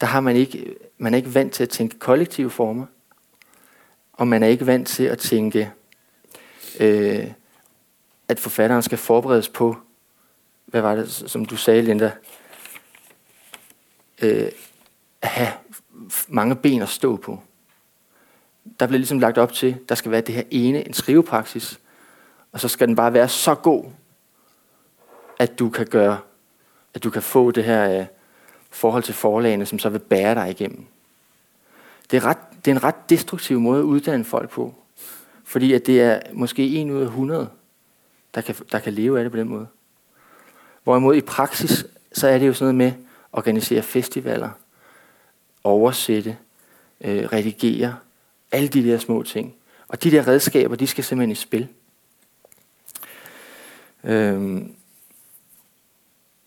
der har man ikke, man er ikke vant til at tænke kollektive former, og man er ikke vant til at tænke, øh, at forfatteren skal forberedes på, Hva var det, som du sagde, Linda, øh, at have mange ben at stå på. Der ble liksom lagt opp til, der skal være det her ene, en skrivepraksis, og så skal den bare være så god, at du kan gøre, at du kan få det her øh, forhold til forlagene, som så vil bære deg igjennom. Det er, ret, det er en ret destruktiv måte å utdanne folk på, fordi at det er måske en ud af 100, der kan, der kan leve af det på den måde. Hvorimod i praksis, så er det jo sådan noget med at organisere festivaler, oversætte, øh, redigere, alle de der små ting. Og de der redskaber, de skal simpelthen i spil. Øhm,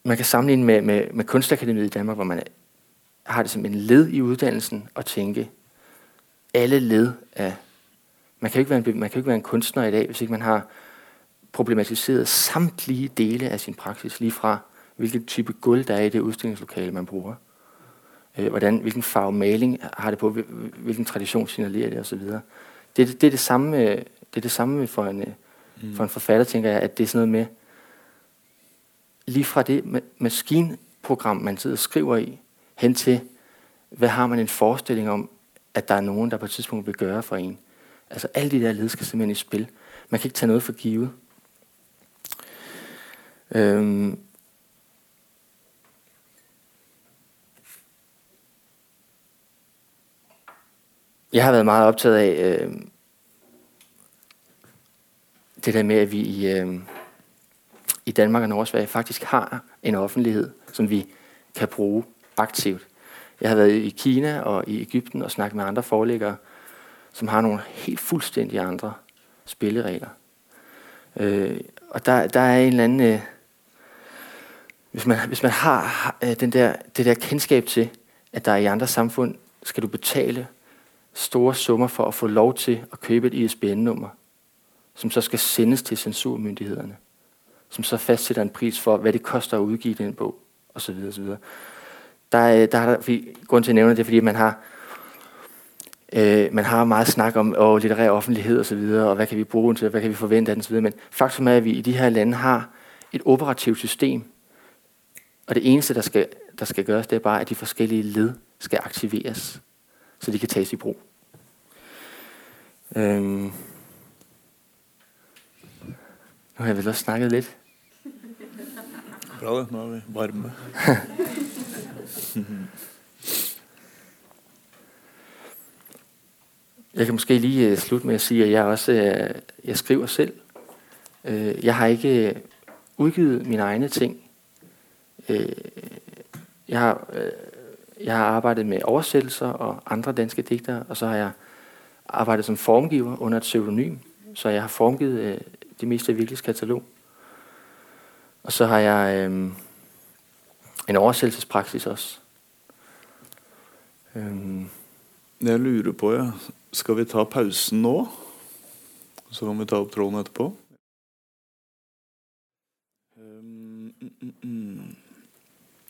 man kan sammenligne med, med, med Kunstakademiet i Danmark, hvor man har det som en led i uddannelsen og tænke, alle led af... Man kan ikke være en, man kan ikke være en kunstner i dag, hvis ikke man har problematiseret samtlige dele af sin praksis, lige fra hvilken type gulv der er i det udstillingslokale, man bruger øh, hvordan, hvilken farve maling har det på, hvilken tradition signalerer det osv. Det, det, det, er det samme, det er det samme for en, øh, mm. for en forfatter, tænker jeg, at det er sådan noget med, lige fra det maskinprogram, man sidder og skriver i, hen til, hvad har man en forestilling om, at der er nogen, der på et tidspunkt vil gøre for en. Altså alle de der led skal simpelthen i spil. man kan ikke tage noget for givet. Øhm, jeg har været meget optaget af øh, det der med, at vi i, øh, i Danmark og Norge faktisk har en offentlighed, som vi kan bruge aktivt. Jeg har været i Kina og i Ægypten og snakket med andre forlæggere, som har nogle helt fuldstændig andre spilleregler. Øh, og der, der er en eller anden... Øh, hvis, man, hvis man har øh, den der, det der kendskab til, at der i andre samfund skal du betale store summer for at få lov til at købe et ISBN-nummer, som så skal sendes til censurmyndighederne, som så fastsætter en pris for, hvad det koster at udgive den bog, osv. osv. Grund til at nævne det, er, fordi man har, øh, man har meget snak om åh, litterær offentlighed osv., og, så videre, og hvad kan vi bruge den til, hvad kan vi forvente af den osv., men faktum er, at vi i de her lande har et operativt system, og det eneste, der skal, der skal gøres, det er bare, at de forskellige led skal aktiveres, så de kan tages i brug. Øhm. Nu har jeg vel også snakket lidt. Bra det, nå er vi varme. Jeg kan måske lige uh, slutte med at sige, at jeg også uh, jeg skriver selv. Uh, jeg har ikke udgivet mine egne ting. Jeg, har, jeg har arbejdet med oversættelser og andre danske digtere, og så har jeg arbejdet som formgiver under et pseudonym. Så jeg har formgivet det meste af Virkeligs katalog. Og så har jeg en oversættelsespraksis også. Um, Jeg lurer på, ja. Skal vi ta pausen nå? Så kan vi ta opp tråden etterpå. Um, mm, mm, mm.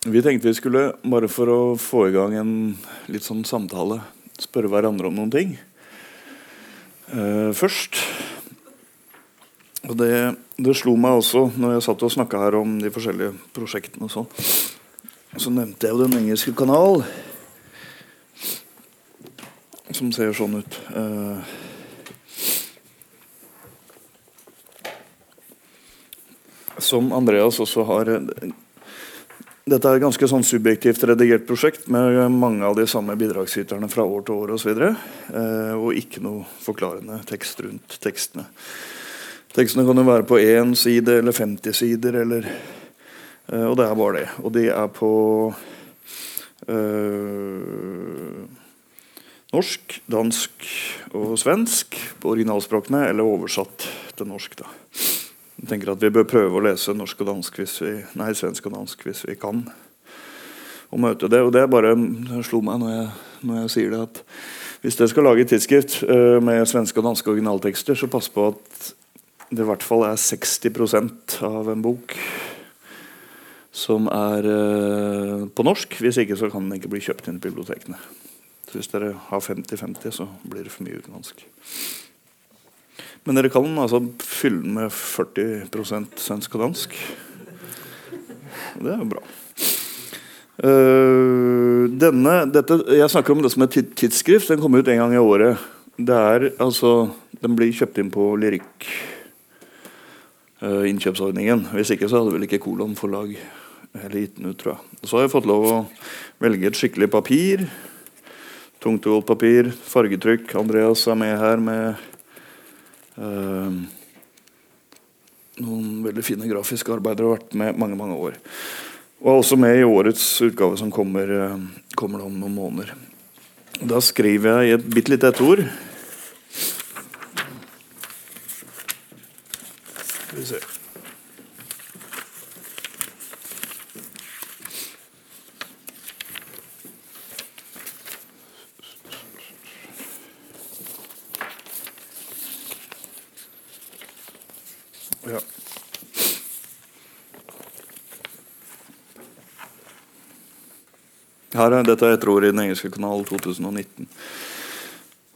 Vi tenkte vi skulle, bare for å få i gang en litt sånn samtale, spørre hverandre om noen ting. uh, først. Og det, det slo meg også når jeg satt og snakka her om de forskjellige prosjektene og sånn. Så nevnte jeg jo Den engelske kanal som ser sånn ut. Uh, som Andreas også har Dette er et ganske sånn subjektivt redigert prosjekt med mange av de samme bidragsyterne fra år til år osv. Og, uh, og ikke noe forklarende tekst rundt tekstene. Tekstene kan jo være på én side eller 50 sider, eller, og det er bare det. Og de er på uh, norsk, dansk og svensk på originalspråkene, eller oversatt til norsk. da. Jeg tenker at Vi bør prøve å lese norsk og dansk hvis vi, nei, svensk og dansk hvis vi kan. Og møte det. Og det bare slo meg når jeg, når jeg sier det, at hvis dere skal lage et tidsskrift uh, med svenske og danske originaltekster, så pass på at det i hvert fall er 60% av en bok som er uh, på norsk. Hvis ikke så kan den ikke bli kjøpt inn i bibliotekene. Hvis dere har 50-50, så blir det for mye utenlandsk. Men dere kan altså fylle den med 40% svensk og dansk. Det er jo bra. Uh, denne, dette, jeg snakker om det som et tidsskrift. Den kommer ut en gang i året. Det er, altså, den blir kjøpt inn på Lyrikk. Uh, innkjøpsordningen. Hvis ikke så hadde vel ikke Kolon forlag gitt den ut, tror jeg. Så har jeg fått lov å velge et skikkelig papir. Tungt og godt papir, fargetrykk. Andreas er med her med uh, noen veldig fine grafiske arbeider. Har vært med mange mange år. Og er også med i årets utgave som kommer, uh, kommer om noen måneder. Da skriver jeg i et bitte lite ett ord. Skal vi se. Ja. Her er dette etter året i den engelske kanal 2019.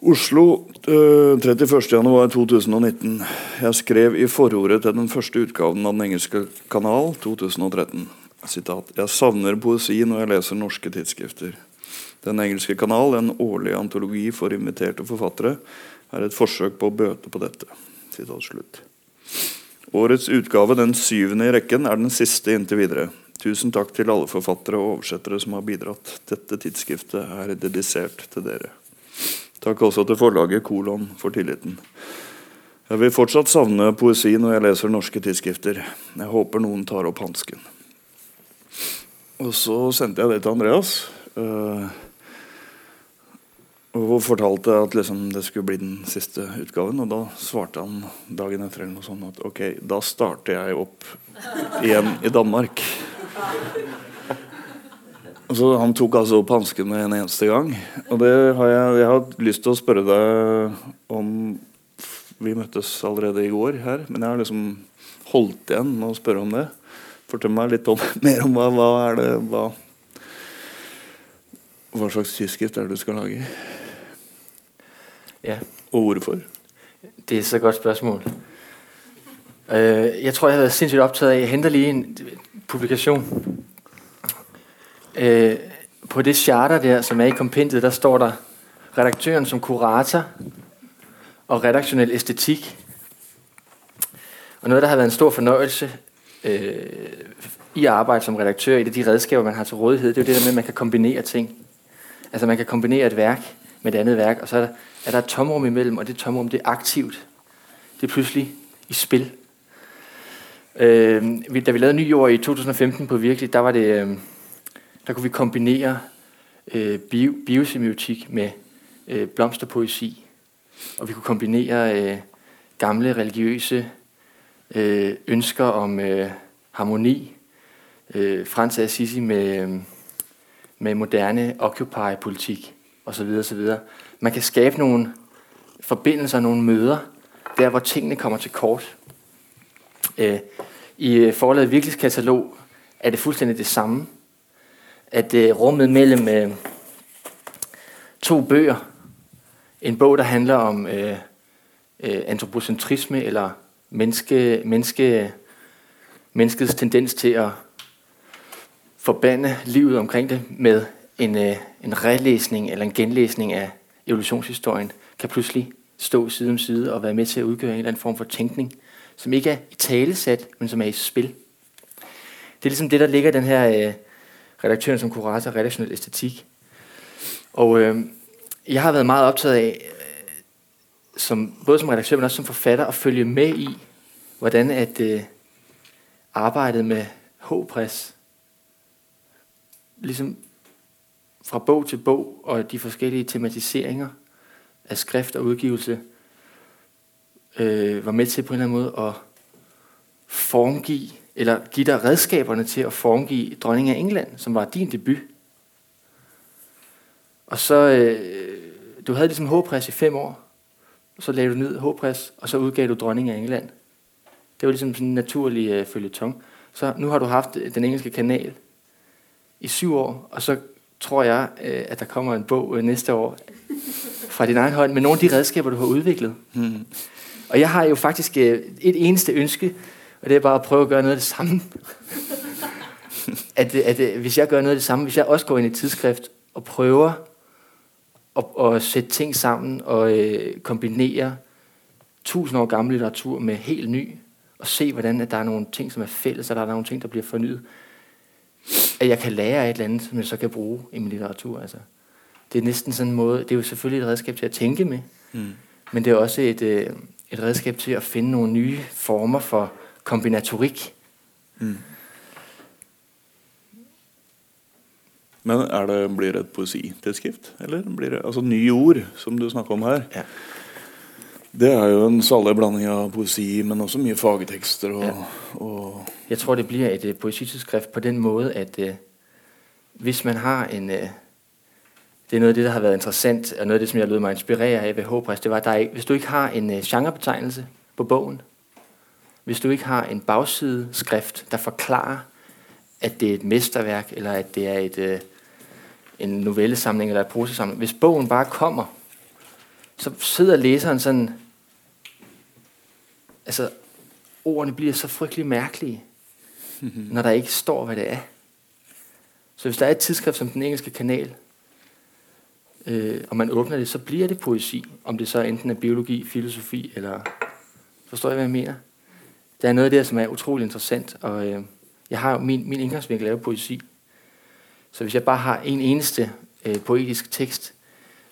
Oslo øh, 31.1.2019. Jeg skrev i forordet til den første utgaven av Den engelske kanal 2013. Sitat. Jeg savner poesi når jeg leser norske tidsskrifter. Den engelske kanal, en årlig antologi for inviterte forfattere, er et forsøk på å bøte på dette. Sitat slutt. Årets utgave, den syvende i rekken, er den siste inntil videre. Tusen takk til alle forfattere og oversettere som har bidratt. Dette tidsskriftet er dedisert til dere. Takk også til forlaget Kolon for tilliten. Jeg vil fortsatt savne poesi når jeg leser norske tidsskrifter. Jeg håper noen tar opp hansken. Og så sendte jeg det til Andreas. Uh, og fortalte at liksom, det skulle bli den siste utgaven. Og da svarte han dagen etter eller noe sånt at ok, da starter jeg opp igjen i Danmark. Så Han tok altså opp hansken med en eneste gang. Og det har jeg, jeg har lyst til å spørre deg om Vi møttes allerede i går her, men jeg har liksom holdt igjen med å spørre om det. Fortell meg litt om, mer om hva, hva er det hva, hva slags tidsskrift er det du skal lage? Yeah. Og hvorfor? Det er så godt spørsmål. Uh, jeg tror, jeg har været sindssygt optaget af, jeg henter lige en publikation. Uh, på det charter der, som er i kompendiet, der står der redaktøren som kurator og redaktionel æstetik. Og noget, der har været en stor fornøjelse øh, i arbejde som redaktør, et af de redskaber, man har til rådighed, det er jo det der med, at man kan kombinere ting. Altså man kan kombinere et værk med et andet værk, og så er der, er der et tomrum imellem, og det tomrum, det er aktivt. Det er pludselig i spil. Øh, da vi lavede ny Jord i 2015 på Virkelig, der var det, øh, der kunne vi kombinere øh, bio, biosemiotik med øh, blomsterpoesi. Og vi kunne kombinere øh, gamle religiøse øh, ønsker om øh, harmoni, øh, Frans Assisi med, øh, med moderne Occupy-politik osv. osv. Man kan skabe nogle forbindelser, nogle møder, der hvor tingene kommer til kort. Øh, I forlaget virkelighedskatalog er det fuldstændig det samme. At øh, rummet mellem øh, to bøger, en bog, der handler om øh, antropocentrisme eller menneske, menneske, menneskets tendens til at forbande livet omkring det med en, øh, en relæsning eller en genlæsning af evolutionshistorien, kan pludselig stå side om side og være med til at udgøre en eller anden form for tænkning, som ikke er i talesat, men som er i spil. Det er ligesom det, der ligger i den her øh, redaktøren som kurator redaktionel æstetik. Og øh, jeg har været meget optaget af, øh, som, både som redaktør, men også som forfatter, at følge med i, hvordan at øh, arbejdet med H-press, ligesom fra bog til bog og de forskellige tematiseringer af skrift og udgivelse, øh, var med til på en eller anden måde at formgive, eller give dig redskaberne til at formgive dronning af England, som var din debut. Og så, øh, du havde ligesom H-press i fem år, og så lagde du ned H-press, og så udgav du dronning af England. Det var ligesom sådan en naturlig øh, følgetong. Så nu har du haft den engelske kanal i syv år, og så tror jeg, øh, at der kommer en bog øh, næste år fra din egen hånd med nogle af de redskaber, du har udviklet. Mm. Og jeg har jo faktisk øh, et eneste ønske, og det er bare å prøve å gjøre noe av det samme. at, at, at hvis jeg gjør noe av det samme, hvis jeg også går inn i et tidsskrift og prøver å, å sætte ting sammen og øh, kombinere 1000 år gammel litteratur med helt ny, og se, hvordan at der er noen ting, som er fælles, og der er noen ting, som blir fornyet. At jeg kan lære av et eller annet som jeg så kan bruke i min litteratur. Altså. Det er næsten sånn en måde, det er jo selvfølgelig et redskab til å tænke med, mm. men det er også et, øh, et redskap til å finne noen nye former for kombinatorikk. Mm. Men er det, blir det et poesitidsskrift? Eller blir det altså nye ord, som du snakker om her? Ja. Det er jo en salig blanding av poesi, men også mye fagtekster. Og, ja. og Jeg tror, det blir et uh, poesitidsskrift på den måten at uh, hvis man har en... Uh, det er noget af det, der har været interessant, og noget af det, som jeg lød mig inspirere af ved Håbrest, det var, at der ikke, hvis du ikke har en uh, genrebetegnelse på bogen, hvis du ikke har en bagsideskrift, der forklarer, at det er et mesterværk, eller at det er et, uh, en novellesamling eller et prosesamling, hvis bogen bare kommer, så sidder læseren sådan altså, ordene bliver så frygtelig mærkelige, når der ikke står, hvad det er. Så hvis der er et tidsskrift som den engelske kanal, øh, og man åbner det, så bliver det poesi. Om det så enten er biologi, filosofi eller Forstår jeg, hvad jeg mener? Der er noget der, som er utrolig interessant, og øh, jeg har jo, min, min indgangsvinkel er jo poesi. Så hvis jeg bare har en eneste øh, poetisk tekst,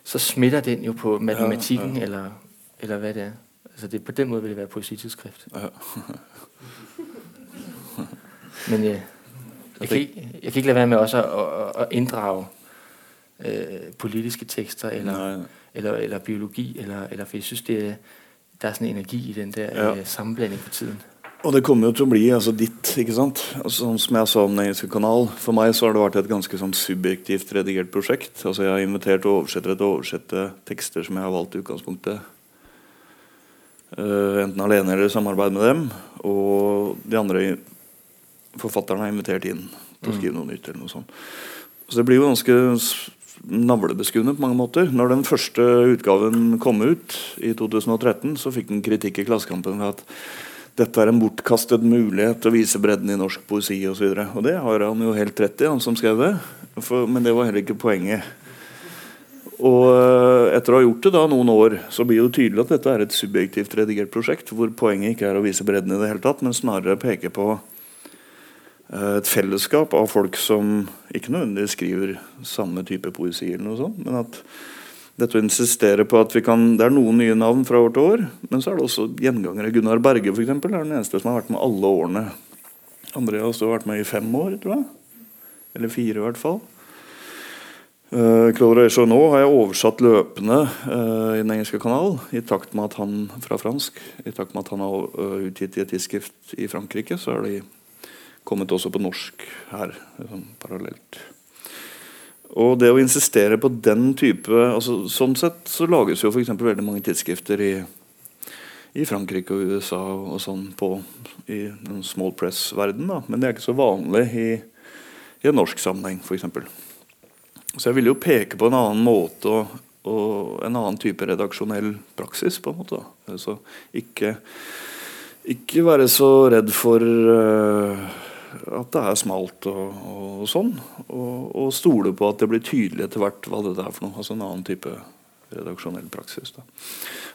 så smitter den jo på matematikken, Ja, ja. Eller, eller hvad det er. Altså det, på den måde vil det være poesitidsskrift. Ja. Men øh, jeg, kan ikke, jeg kan ikke lade være med også at, at, at inddrage øh, politiske tekster, eller, eller, eller biologi, eller, eller for jeg synes, det er, der er sånn energi i den der Ja. øh, sammenblanding for tiden. Og det kommer jo til å bli altså, ditt, ikke sant. Altså, som jeg sa om den engelske kanal. For meg så har det vært et ganske sånn subjektivt redigert prosjekt. Altså Jeg har invitert oversettere til å oversette tekster som jeg har valgt i utgangspunktet. Uh, enten alene eller i samarbeid med dem. Og de andre forfatterne har invitert inn til å skrive noe nytt. eller noe sånt. Så det blir jo ganske navlebeskuende på mange måter. Når den første utgaven kom ut i 2013, så fikk den kritikk i Klassekampen for at dette er en bortkastet mulighet til å vise bredden i norsk poesi osv. Og, så og det har han jo helt rett i, han som skrev det. For, men det var heller ikke poenget. Og eh, etter å ha gjort det da noen år, så blir det tydelig at dette er et subjektivt redigert prosjekt, hvor poenget ikke er å vise bredden i det hele tatt, men snarere peke på et fellesskap av folk som ikke nødvendigvis skriver samme type poesi, eller noe sånt, men at dette å insistere på at vi kan, Det er noen nye navn fra år til år, men så er det også gjengangere. Gunnar Berge for eksempel, er den eneste som har vært med alle årene. Andreas har vært med i fem år, tror jeg. Eller fire, i hvert fall. Uh, Claude nå har jeg oversatt løpende uh, i Den engelske kanal, i takt med at han fra fransk, i takt med at han har eh, utgitt i et tidsskrift i Frankrike, så har de kommet også på norsk her, liksom, parallelt. Og det å insistere på den type altså, Sånn sett så lages jo f.eks. veldig mange tidsskrifter i, i Frankrike og USA og sånn på i den small press-verden. Men det er ikke så vanlig i, i en norsk sammenheng, f.eks. Så jeg ville jo peke på en annen måte og, og en annen type redaksjonell praksis, på en måte. Altså ikke, ikke være så redd for eh, at det er smalt og, og sånn. Og, og stole på at det blir tydelig etter hvert hva det er for noe. Altså en annen type redaksjonell praksis. da.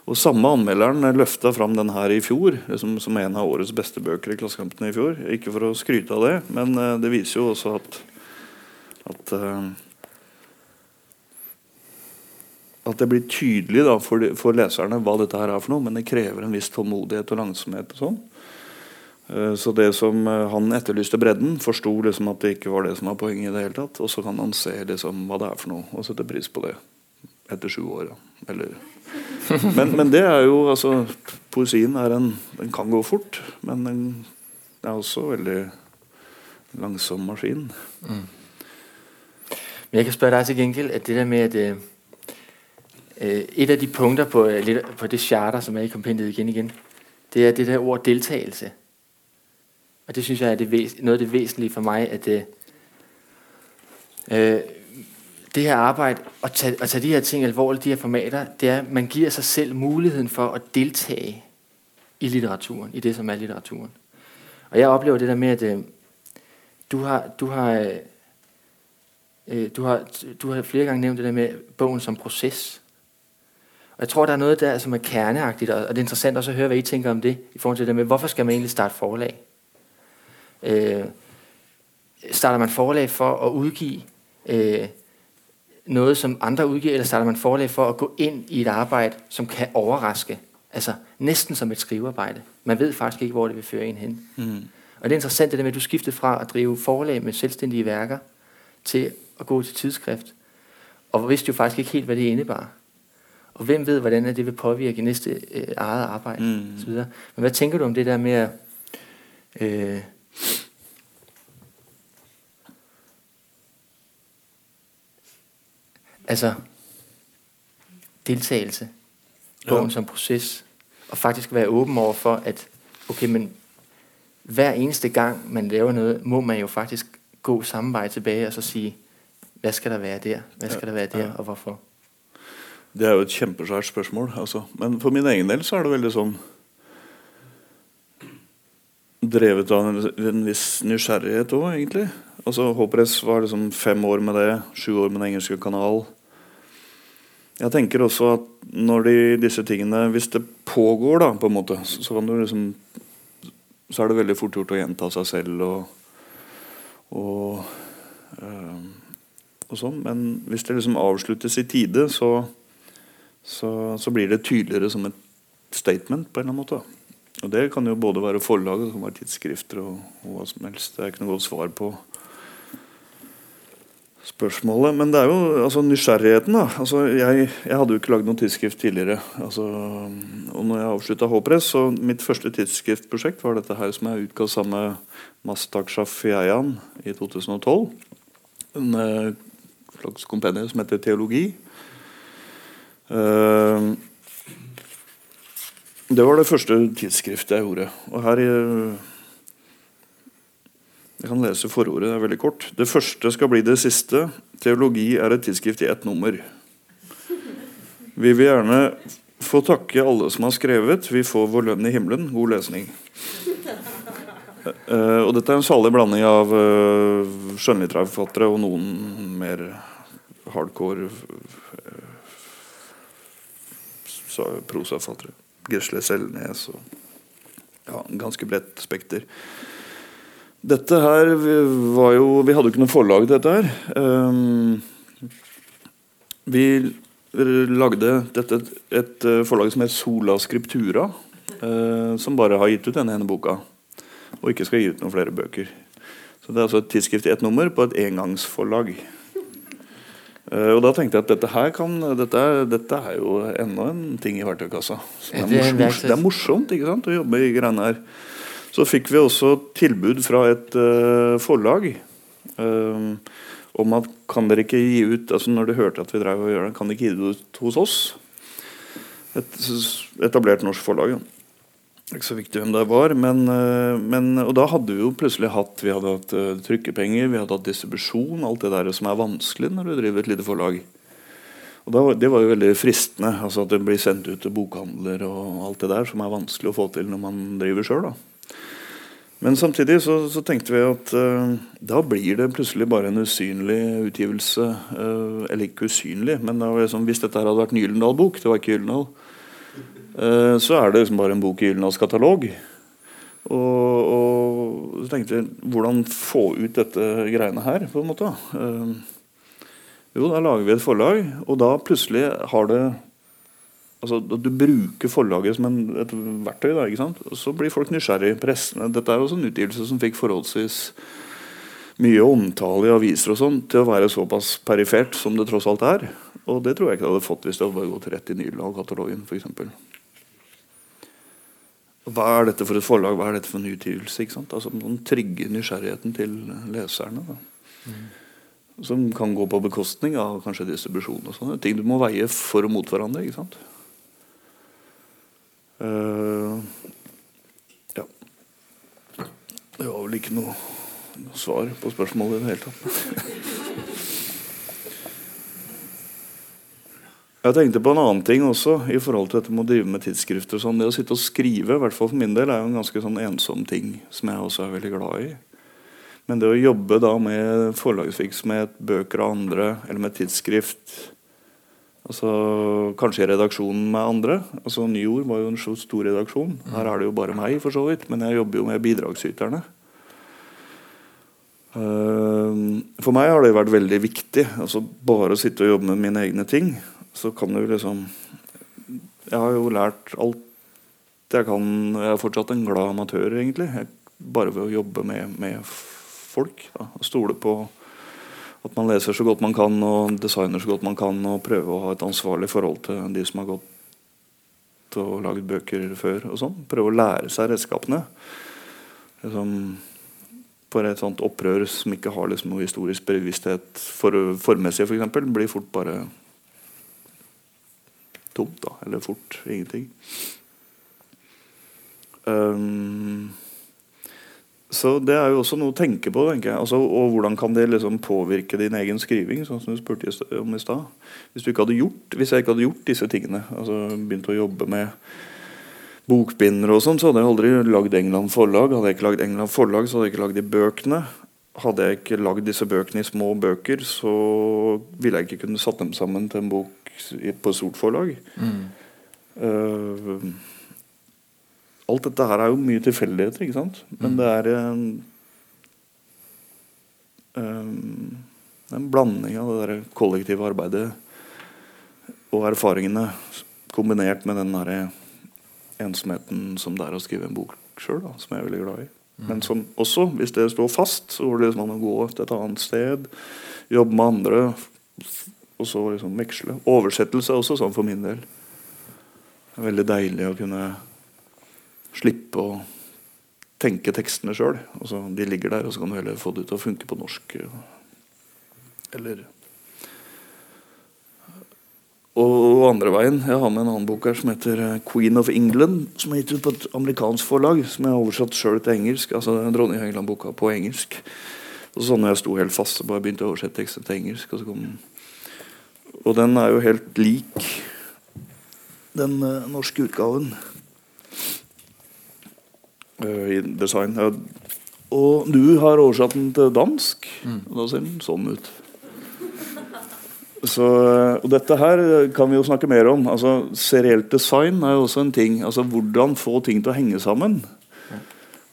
Og Samme anmelderen løfta fram den her i fjor liksom, som en av årets beste bøker i Klassekampen i fjor. Ikke for å skryte av det, men eh, det viser jo også at, at eh, at det blir tydelig da, for, de, for leserne hva dette her er for noe, men det krever en viss tålmodighet og langsomhet. og sånn. Eh, Så det som eh, han etterlyste bredden, forsto liksom at det ikke var det som var poenget. i det hele tatt, Og så kan han se liksom hva det er for noe, og sette pris på det etter sju år. Eller men, men det er jo altså Poesien er en, den kan gå fort, men den er også veldig langsom maskin. Men jeg kan spørre deg til gjengjeld at det der med, at øh, øh, et av de punkter på, øh, på det charter, som er i kompendiet igjen, igjen, det er det der ord deltagelse. Og det synes jeg er det noget af det væsentlige for mig, at det, øh, det her arbejde, at tage, at tage de her ting alvorligt, de her formater, det er, at man giver sig selv muligheden for at deltage i litteraturen, i det, som er litteraturen. Og jeg oplever det der med, at øh, du har, du har øh, Øh, du, har, du har flere gange nævnt det der med bogen som proces. Og jeg tror, der er noget der, som er kerneagtigt, og det er interessant også at høre, hvad I tænker om det, i forhold til det med, hvorfor skal man egentlig starte forlag? Øh, starter man forlag for at udgive øh, noget, som andre udgiver, eller starter man forlag for at gå ind i et arbejde, som kan overraske? Altså næsten som et skrivearbejde. Man ved faktisk ikke, hvor det vil føre en hen. Mm. Og det er interessant det der med, at du skiftede fra at drive forlag med selvstændige værker, til at gå til tidsskrift. Og vidste jo faktisk ikke helt, hvad det indebar. Og hvem ved, hvordan det vil påvirke næste øh, eget arbejde. Mm. Og så videre. Men hvad tænker du om det der med at... Øh, altså, deltagelse, bogen Ja. som proces, og faktisk være åben over for, at okay, men hver eneste gang, man laver noget, må man jo faktisk gå samme vej tilbage og så sige, hvad skal der være der? Hvad skal Ja, der være der, ja. og hvorfor? Det er jo et kjempesvært spørsmål. Altså. Men for min egen del så er det veldig sånn Drevet av en, viss nysgjerrighet òg, egentlig. Altså Håpress var liksom fem år med det, sju år med Den engelske kanal. jeg tenker også at når de, disse tingene Hvis det pågår, da, på en måte, så, så liksom Så er det veldig fort gjort å gjenta seg selv og, og, øh, og sånn. Men hvis det liksom avsluttes i tide, så, så, så, blir det tydeligere som et statement på en eller annen måte. Og det kan jo både være forlag og være tidsskrifter og, og hva som helst. Det er ikke noe godt svar på spørsmålet. Men det er jo altså, nysgjerrigheten. da. Altså, jeg, jeg, hadde jo ikke lagd noe tidsskrift tidligere. Altså, og når jeg avslutta H-press, så mitt første tidsskriftprosjekt var dette her som jeg utga sammen med Mastak Shafiayan i 2012. En uh, slags kompendium som heter Teologi. Uh, det var det første tidsskriftet jeg gjorde. Og her uh, jeg kan lese forordet, det er veldig kort. Det første skal bli det siste. Teologi er et tidsskrift i ett nummer. Vi vil gjerne få takke alle som har skrevet. Vi får vår lønn i himmelen. God lesning. Uh, og dette er en salig blanding av uh, skjønnlitterære og noen mer hardcore uh, prosaforfattere. Gisle Selnes og ja, ganske bredt spekter. Dette her var jo Vi hadde jo ikke noe forlag til dette her. Um, vi lagde dette et eh, forlag som het Sola Scriptura. Uh, som bare har gitt ut denne ene boka. Og ikke skal gi ut noen flere bøker. Så Det er altså et tidsskrift i ett nummer på et engangsforlag. Uh, og da tenkte jeg at dette her kan Dette, dette er jo enda en ting i verktøykassa. Det er, morsomt, det er morsomt ikke sant, å jobbe i greiene her. Så fikk vi også tilbud fra et uh, forlag um, om at kan dere ikke gi ut altså Når de hørte at vi drev og gjør det, kan dere ikke gi det ut hos oss? Et etablert norsk forlag. Ja. Ikke så viktig hvem det var. Men, uh, men, og da hadde vi jo plutselig hatt Vi hadde hatt trykkepenger, vi hadde hatt distribusjon, alt det der som er vanskelig når du driver et lite forlag. Og da, Det var jo veldig fristende. altså At det blir sendt ut til bokhandler og alt det der som er vanskelig å få til når man driver sjøl. Men samtidig så, så tenkte vi at uh, da blir det plutselig bare en usynlig utgivelse. Uh, eller ikke usynlig, men det liksom, hvis dette hadde vært en Gyldendal-bok, det var ikke Gyldendal, så er det liksom bare en bok i Gyldendals katalog. Og, og, så tenkte jeg hvordan få ut dette greiene her, på en måte. jo, da lager vi et forlag, og da plutselig har det altså, Du bruker forlaget som en, et verktøy, da, ikke sant? så blir folk nysgjerrig. Pressene. Dette er også en utgivelse som fikk forholdsvis mye omtale i aviser og sånn til å være såpass perifert som det tross alt er. Og det tror jeg ikke det hadde fått hvis det hadde gått rett i Nyland-katalogen f.eks. Hva er dette for et forlag, hva er dette for en utgivelse? ikke sant? Altså Man trigger nysgjerrigheten til leserne. da. Mm. Som kan gå på bekostning av kanskje distribusjon. og sånne ting du må veie for og mot hverandre. ikke sant? Uh, ja. Det var vel ikke noe, noe svar på spørsmålet i det hele tatt. Jeg tenkte på en annen ting også i forhold til dette med å drive med tidsskrifter. Sånn. Det å sitte og skrive i hvert fall for min del, er jo en ganske sånn ensom ting som jeg også er veldig glad i. Men det å jobbe da med forlagsvirksomhet, bøker av andre, eller med tidsskrift Altså, kanskje i redaksjonen med andre. Altså, Ny Ord var jo en så stor redaksjon. Her er det jo bare meg, for så vidt. Men jeg jobber jo med bidragsyterne. Uh, for meg har det vært veldig viktig. Altså, bare å sitte og jobbe med mine egne ting. Så kan du liksom Jeg har jo lært alt jeg kan. Jeg er fortsatt en glad amatør, egentlig. Jeg, bare ved å jobbe med, med folk. Da. Stole på at man leser så godt man kan og designer så godt man kan og prøve å ha et ansvarlig forhold til de som har gått og lagd bøker før. og sånn. Prøve å lære seg redskapene. Liksom, for et sånt opprør som ikke har liksom noe historisk bevissthet for, formessig f.eks., for blir fort bare tomt. da, Eller fort ingenting. Um, så det er jo også noe å tenke på. tenker jeg. Altså, og hvordan kan det liksom påvirke din egen skriving? sånn som du spurte om i sted. Hvis, du ikke hadde gjort, hvis, jeg ikke hadde gjort disse tingene, altså begynt å jobbe med bokbindere og sånn, så hadde jeg aldri lagd England forlag. Hadde jeg ikke lagd England forlag, så hadde jeg ikke lagd de bøkene. Hadde jeg ikke lagd disse bøkene i små bøker, så ville jeg ikke kunne satt dem sammen til en bok på stort forlag. Uh, alt dette her er jo mye tilfeldigheter, ikke sant? Men det er en, um, en blanding av det der kollektive arbeidet og erfaringene kombinert med den der ensomheten som det er å skrive en bok sjøl, som jeg er veldig glad i. Men som også, hvis det står fast, så går det liksom an å gå til et annet sted, jobbe med andre, og så liksom veksle. Oversettelse også, sånn for min del. Det er veldig deilig å kunne slippe å tenke tekstene sjøl. Altså, de ligger der, og så kan du heller få det ut og funke på norsk. Eller og andre veien. Jeg har med en annen bok her som heter eh, 'Queen of England'. Som er gitt ut på et amerikansk forlag, som jeg har oversatt sjøl til engelsk. altså Dronning England-boka på engelsk. Og sånn når jeg sto helt fast, så bare begynte å oversette teksten til engelsk. Og, så kom... og, den er jo helt lik den uh, norske utgaven uh, i design. Og du har oversatt den til dansk. Mm. Og da ser den sånn ut. Så, og dette her kan vi jo snakke mer om. Altså, serielt design er jo også en ting. Altså Hvordan få ting til å henge sammen.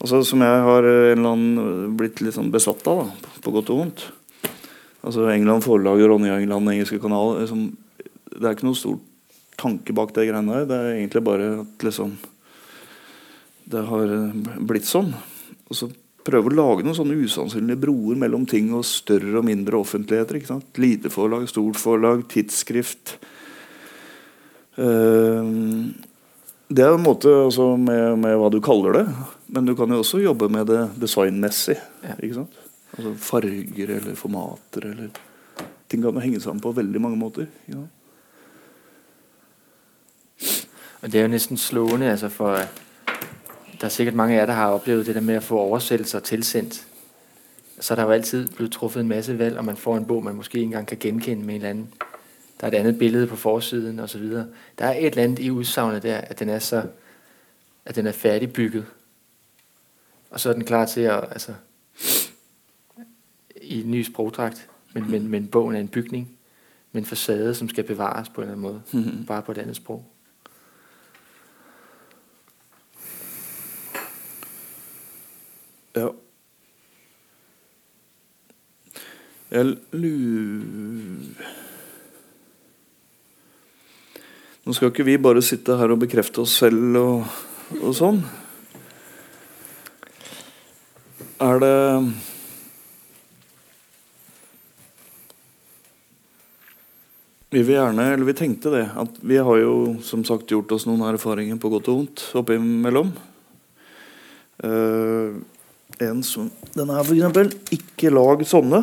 Altså Som jeg har en eller annen blitt litt sånn besatt av, da, på godt og vondt. Altså England Forlag, Ronny England, engelske kanal liksom, Det er ikke noen stor tanke bak det greiene der. Det er egentlig bare at liksom Det har blitt sånn. Og så prøve å lage noen sånne usannsynlige broer mellom ting og større og mindre offentligheter. ikke sant? Lite forlag, stort forlag, tidsskrift. Uh, det er en måte altså, med, med, hva du kaller det. Men du kan jo også jobbe med det designmessig. Ja. ikke sant? Altså Farger eller formater eller Ting kan henge sammen på veldig mange måter. Ja. Det er jo nesten slående altså for der er sikkert mange av jer, der har oplevet det der med å få oversættelser tilsendt. Så er der jo altid blevet truffet en masse valg, og man får en bog, man måske ikke engang kan genkende med en eller anden. Der er et andet billede på forsiden osv. Der er et eller andet i udsagnet der, at den er så, at den er færdigbygget. Og så er den klar til at, altså, i en ny sprogdragt, men, men, men bogen er en bygning, med en fasade, som skal bevares på en eller anden måde, bare på et andet sprog. Ja. Jeg lurer Nå skal ikke vi bare sitte her og bekrefte oss selv og, og sånn. Er det Vi vil gjerne, eller vi tenkte det, at vi har jo som sagt gjort oss noen erfaringer på godt og vondt oppimellom. Uh, en som Denne her, f.eks. Ikke lag sånne.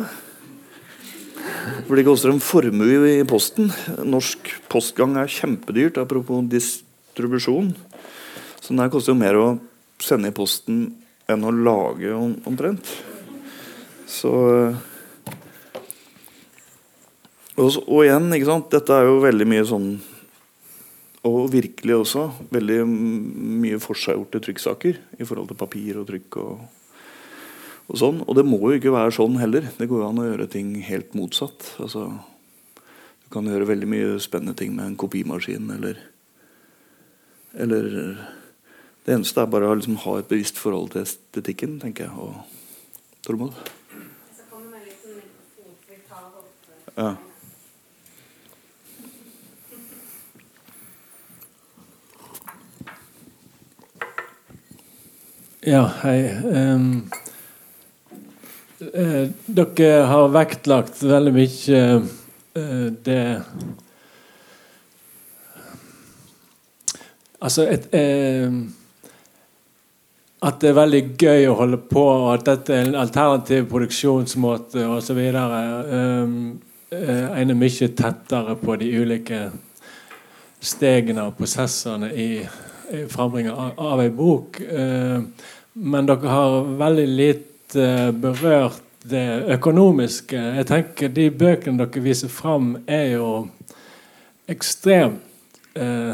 For det koster en formue i posten. Norsk postgang er kjempedyrt, apropos distribusjon. Så den her koster jo mer å sende i posten enn å lage om, omtrent. Så og, og, igjen, ikke sant? dette er jo veldig mye sånn Og virkelig også veldig mye forseggjorte trykksaker i forhold til papir og trykk. og og, sånn. og det må jo ikke være sånn heller. Det går jo an å gjøre ting helt motsatt. Altså, du kan gjøre veldig mye spennende ting med en kopimaskin eller Eller Det eneste er bare å liksom ha et bevisst forhold til estetikken, tenker jeg. Og Tormod? Ja. Ja, hei. Um Eh, dere har vektlagt veldig mye eh, det Altså et, eh, At det er veldig gøy å holde på, og at dette er en alternativ produksjonsmåte osv. Eh, eh, en er mye tettere på de ulike stegene og prosessene i, i frambringa av, ei bok. Eh, men dere har veldig lite Eh, berørt det økonomiske. Jeg tenker De bøkene dere viser fram, er jo ekstremt eh,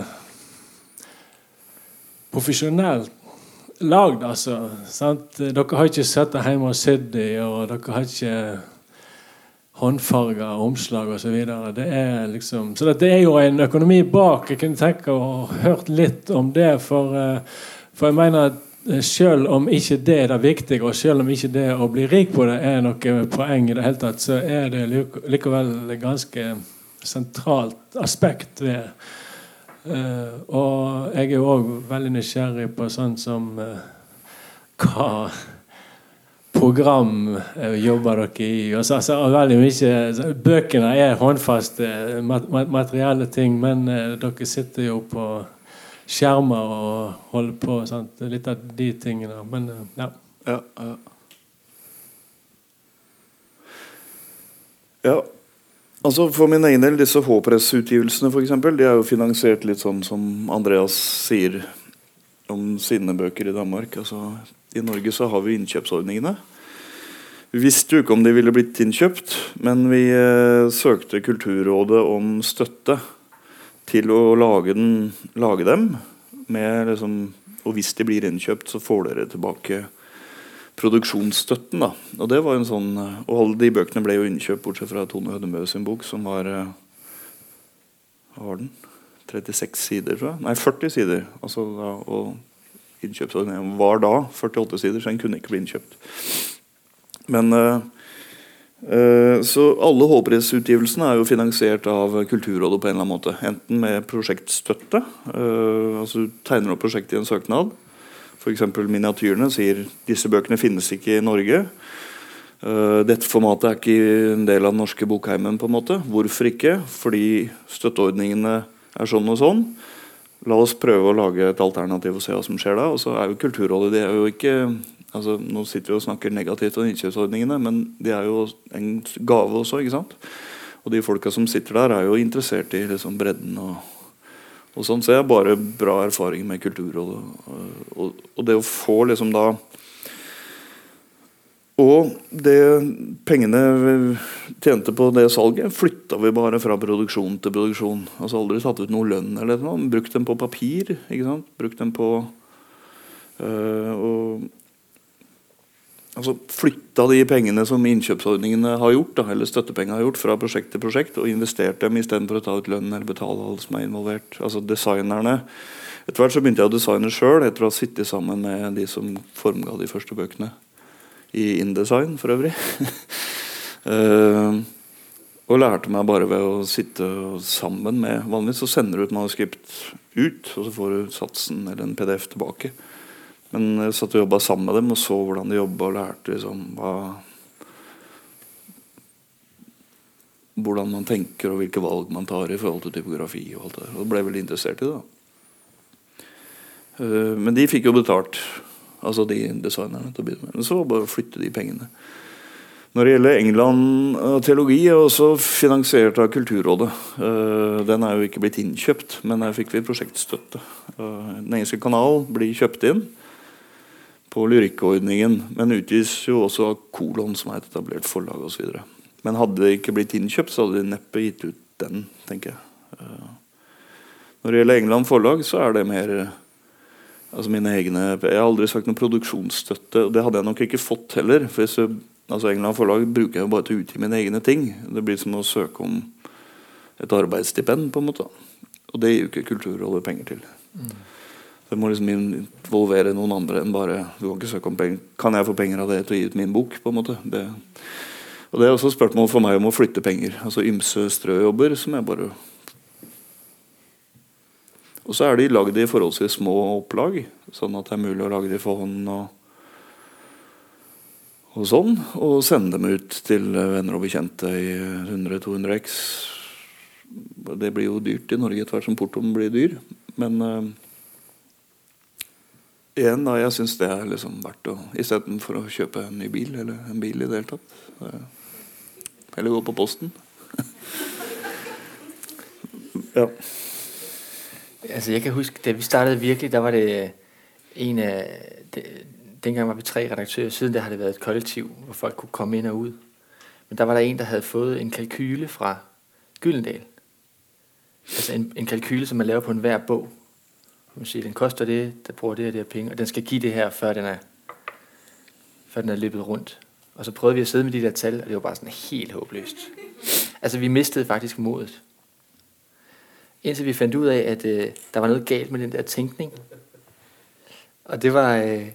profesjonelt lagd, altså. Sant? Dere har ikke sittet hjemme og sydd dem, og dere har ikke håndfarga omslag osv. Det er liksom, så det er jo en økonomi bak. Jeg kunne tenke å hørt litt om det. For, eh, for jeg mener at eh, selv om ikke det er det viktige, og selv om ikke det å bli rik på det er noe poeng, i det hele tatt, så er det likevel ganske sentralt aspekt ved uh, Og jeg er jo òg veldig nysgjerrig på sånn som hva program uh, jobber dere i? Og så, altså, veldig mye, bøkene er håndfaste mat materielle ting, men dere sitter jo på skjermer og holder på. Sant? Litt av de tingene. Men ja. ja, ja. Ja, Altså For min egen del, disse H-press-utgivelsene eksempel, de er jo finansiert litt sånn som Andreas sier om sine bøker i Danmark. Altså, I Norge så har vi innkjøpsordningene. Vi visste jo ikke om de ville blitt innkjøpt, men vi eh, søkte Kulturrådet om støtte til å lage, den, lage dem. Liksom, og hvis de blir innkjøpt, så får dere tilbake produksjonsstøtten. da, og det var en sånn, og alle de bøkene ble jo innkjøpt, bortsett fra Tone Hødemø sin bok, som var eh, Hva var den? 36 sider, tror jeg. Nei, 40 sider. altså da, og Innkjøpsordningen var da 48 sider, så den kunne ikke bli innkjøpt. Men uh, uh, Så alle Håpris-utgivelsene er jo finansiert av Kulturrådet på en eller annen måte. Enten med prosjektstøtte, uh, altså du tegner opp prosjektet i en søknad, F.eks. miniatyrene sier disse bøkene finnes ikke i Norge. Dette formatet er ikke en del av den norske bokheimen. på en måte. Hvorfor ikke? Fordi støtteordningene er sånn og sånn. La oss prøve å lage et alternativ og se hva som skjer da. Og så er jo Kulturrådet det er jo ikke altså Nå sitter vi og snakker negativt om innkjøpsordningene, men de er jo en gave også. ikke sant? Og de folka som sitter der, er jo interessert i liksom bredden og og sånn, Så jeg bare bra erfaring med Kulturrådet. Og, og, det å få liksom da Og det pengene vi tjente på det salget, flytta vi bare fra produksjon til produksjon. Altså Aldri tatt ut noe lønn eller noe. Brukt dem på papir. ikke sant? Brukt dem på øh, og altså flytta de pengene som innkjøpsordningene har gjort, da, eller støttepengene har gjort, fra prosjekt til prosjekt, og investert dem istedenfor å ta ut lønn eller betale alle som er involvert. Altså designerne Etter hvert så begynte jeg å designe sjøl, etter å ha sittet sammen med de som formga de første bøkene. I InDesign, for øvrig. uh, og lærte meg bare ved å sitte sammen med Vanligvis så sender du et manuskript ut, og så får du satsen eller en PDF tilbake. Men jeg satt og jobba sammen med dem og så hvordan de jobba og lærte liksom, hva, hvordan man tenker og hvilke valg man tar i forhold til typografi. Og alt det der. Og ble veldig interessert i det. Uh, men de fikk jo betalt, altså de designerne. til å begynne med. Men så var det bare å flytte de pengene. Når det gjelder England og teologi, er også finansiert av Kulturrådet. Uh, den er jo ikke blitt innkjøpt, men her fikk vi prosjektstøtte. Uh, den engelske kanal blir kjøpt inn på lyrikkordningen, men utgis jo også av Kolon, som er et etablert forlag osv. Men hadde det ikke blitt innkjøpt, så hadde de neppe gitt ut den, tenker jeg. Eh, når det gjelder England forlag, så er det mer altså mine egne Jeg har aldri sagt noe produksjonsstøtte, og det hadde jeg nok ikke fått heller. for jeg, altså England forlag bruker jeg jo bare til å utgi mine egne ting. Det blir som å søke om et arbeidsstipend, på en måte. Og det gir jo ikke Kulturrådet penger til. Mm. Det må liksom involvere noen andre enn bare du Kan ikke søke om penger. Kan jeg få penger av det til å gi ut min bok? på en måte? Det, og det er også spørsmål for meg om å flytte penger. Altså ymse strøjobber som jeg bare Og så er de lagd i forholdsvis små opplag, sånn at det er mulig å lage de for hånd og, og sånn. Og sende dem ut til venner og bekjente i 100-200 X. Det blir jo dyrt i Norge etter hvert som portoen blir dyr. Men uh, igjen, da, jeg syns det er liksom verdt å Istedenfor å kjøpe en ny bil, eller en bil i det hele tatt. Eller gå på Posten. ja. Altså, jeg kan huske, da vi startede virkelig, der var det en af... Det, dengang var vi tre redaktører. Siden der har det været et kollektiv, hvor folk kunne komme ind og ud. Men der var der en, der havde fået en kalkyle fra Gyldendal. Altså en, en kalkyle, som man laver på en hver bog man siger, den koster det, der bruger det og det her penge, og den skal give det her, før den er, før den er løbet rundt. Og så prøvede vi at sidde med de der tal, og det var bare sådan helt håbløst. Altså, vi mistede faktisk modet. Indtil vi fandt ud af, at øh, der var noget galt med den der tænkning. Og det var, øh,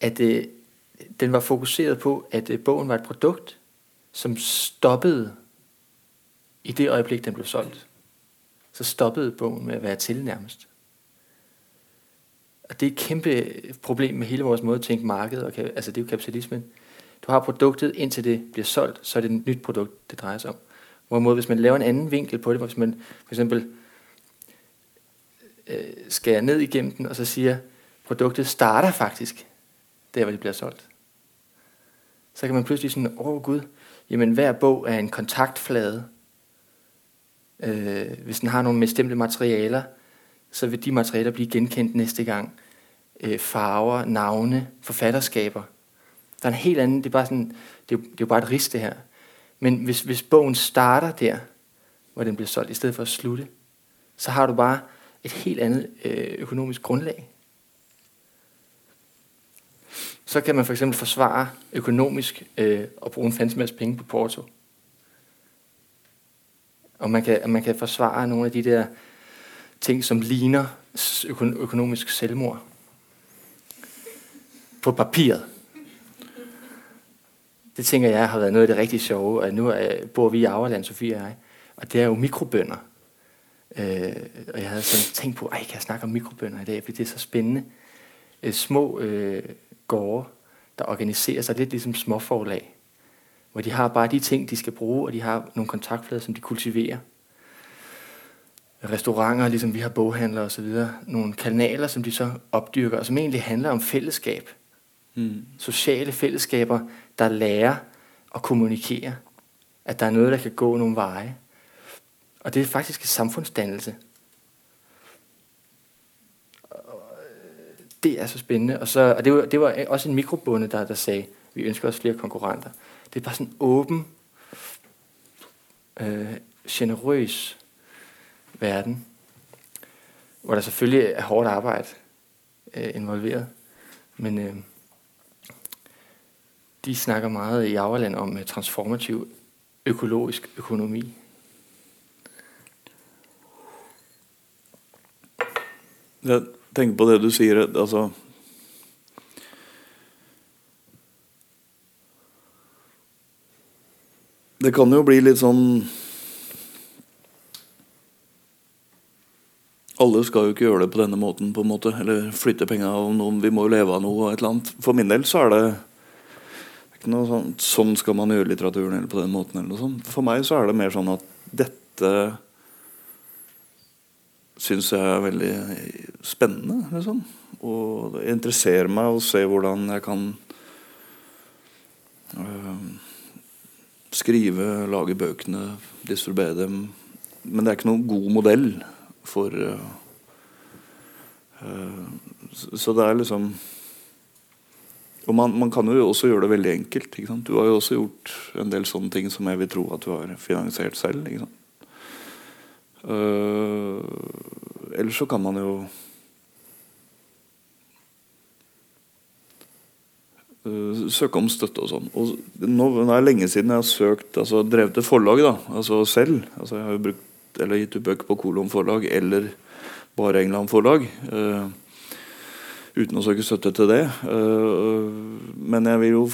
at øh, den var fokuseret på, at øh, bogen var et produkt, som stoppede i det øjeblik, den blev solgt. Så stoppede bogen med at være til nærmest. Og det er et kæmpe problem med hele vores måde at tænke marked, altså det er jo kapitalismen. Du har produktet, indtil det bliver solgt, så er det et nyt produkt, det drejer sig om. Hvorimod, hvis man laver en anden vinkel på det, hvis man for eksempel øh, skærer ned igennem den, og så siger, produktet starter faktisk der, hvor det bliver solgt. Så kan man pludselig sådan, åh oh, gud, jamen hver bog er en kontaktflade. Øh, hvis den har nogle bestemte materialer, så vil de materialer blive genkendt næste gang. Øh, farver, navne, forfatterskaber. Der er en helt anden, det er bare sådan, det er, det er jo bare et rist det her. Men hvis, hvis bogen starter der, hvor den bliver solgt, i stedet for at slutte, så har du bare et helt andet øh, økonomisk grundlag. Så kan man for eksempel forsvare økonomisk øh, og bruge en fandens masse penge på Porto. Og man kan, man kan forsvare nogle af de der ting, som ligner økonomisk selvmord. På papiret. Det tænker jeg har været noget af det rigtig sjove, og nu er, bor vi i Auerland, Sofie og jeg, og det er jo mikrobønder. Øh, og jeg havde sådan tænkt på, ej, kan jeg snakke om mikrobønder i dag, fordi det er så spændende. Øh, små øh, gårde, der organiserer sig lidt ligesom småforlag, hvor de har bare de ting, de skal bruge, og de har nogle kontaktflader, som de kultiverer. Restauranter, ligesom vi har boghandlere osv. Nogle kanaler, som de så opdyrker, og som egentlig handler om fællesskab. Mm. Sociale fællesskaber, der lærer at kommunikere. At der er noget, der kan gå nogle veje. Og det er faktisk en samfundsdannelse. Det er så spændende. Og, så, og det, var, det var også en mikrobonde, der, der sagde, vi ønsker os flere konkurrenter. Det er bare sådan en åben, øh, generøs verden, hvor der selvfølgelig er hårdt arbejde øh, involveret. Men øh, de snakker meget i Auerland om uh, transformativ økologisk økonomi. Jeg tenker på det du sier. altså Det kan jo bli litt sånn Alle skal jo ikke gjøre det på denne måten, på en måte, eller flytte penger av noen. Vi må jo leve av noe. et eller annet. For min del så er det ikke noe sånn Sånn skal man gjøre litteraturen, eller på den måten. eller noe sånt. For meg så er det mer sånn at dette syns jeg er veldig spennende. Liksom. Og det interesserer meg å se hvordan jeg kan øh, skrive, lage bøkene, distribuere dem. Men det er ikke noen god modell for øh, øh, Så det er liksom og man, man, kan jo også gjøre det veldig enkelt. Du har jo også gjort en del sånne ting som jeg vil tro at du har finansiert selv. Uh, ellers så kan man jo uh, søke om støtte og sånn. Og nå, nå er det lenge siden jeg har søkt, altså drevet et forlag da, altså selv. Altså jeg har jo brukt, eller gitt ut bøker på Kolon forlag eller bare England forlag. Uh, uten å søke støtte til det. Eh, men jeg vil jo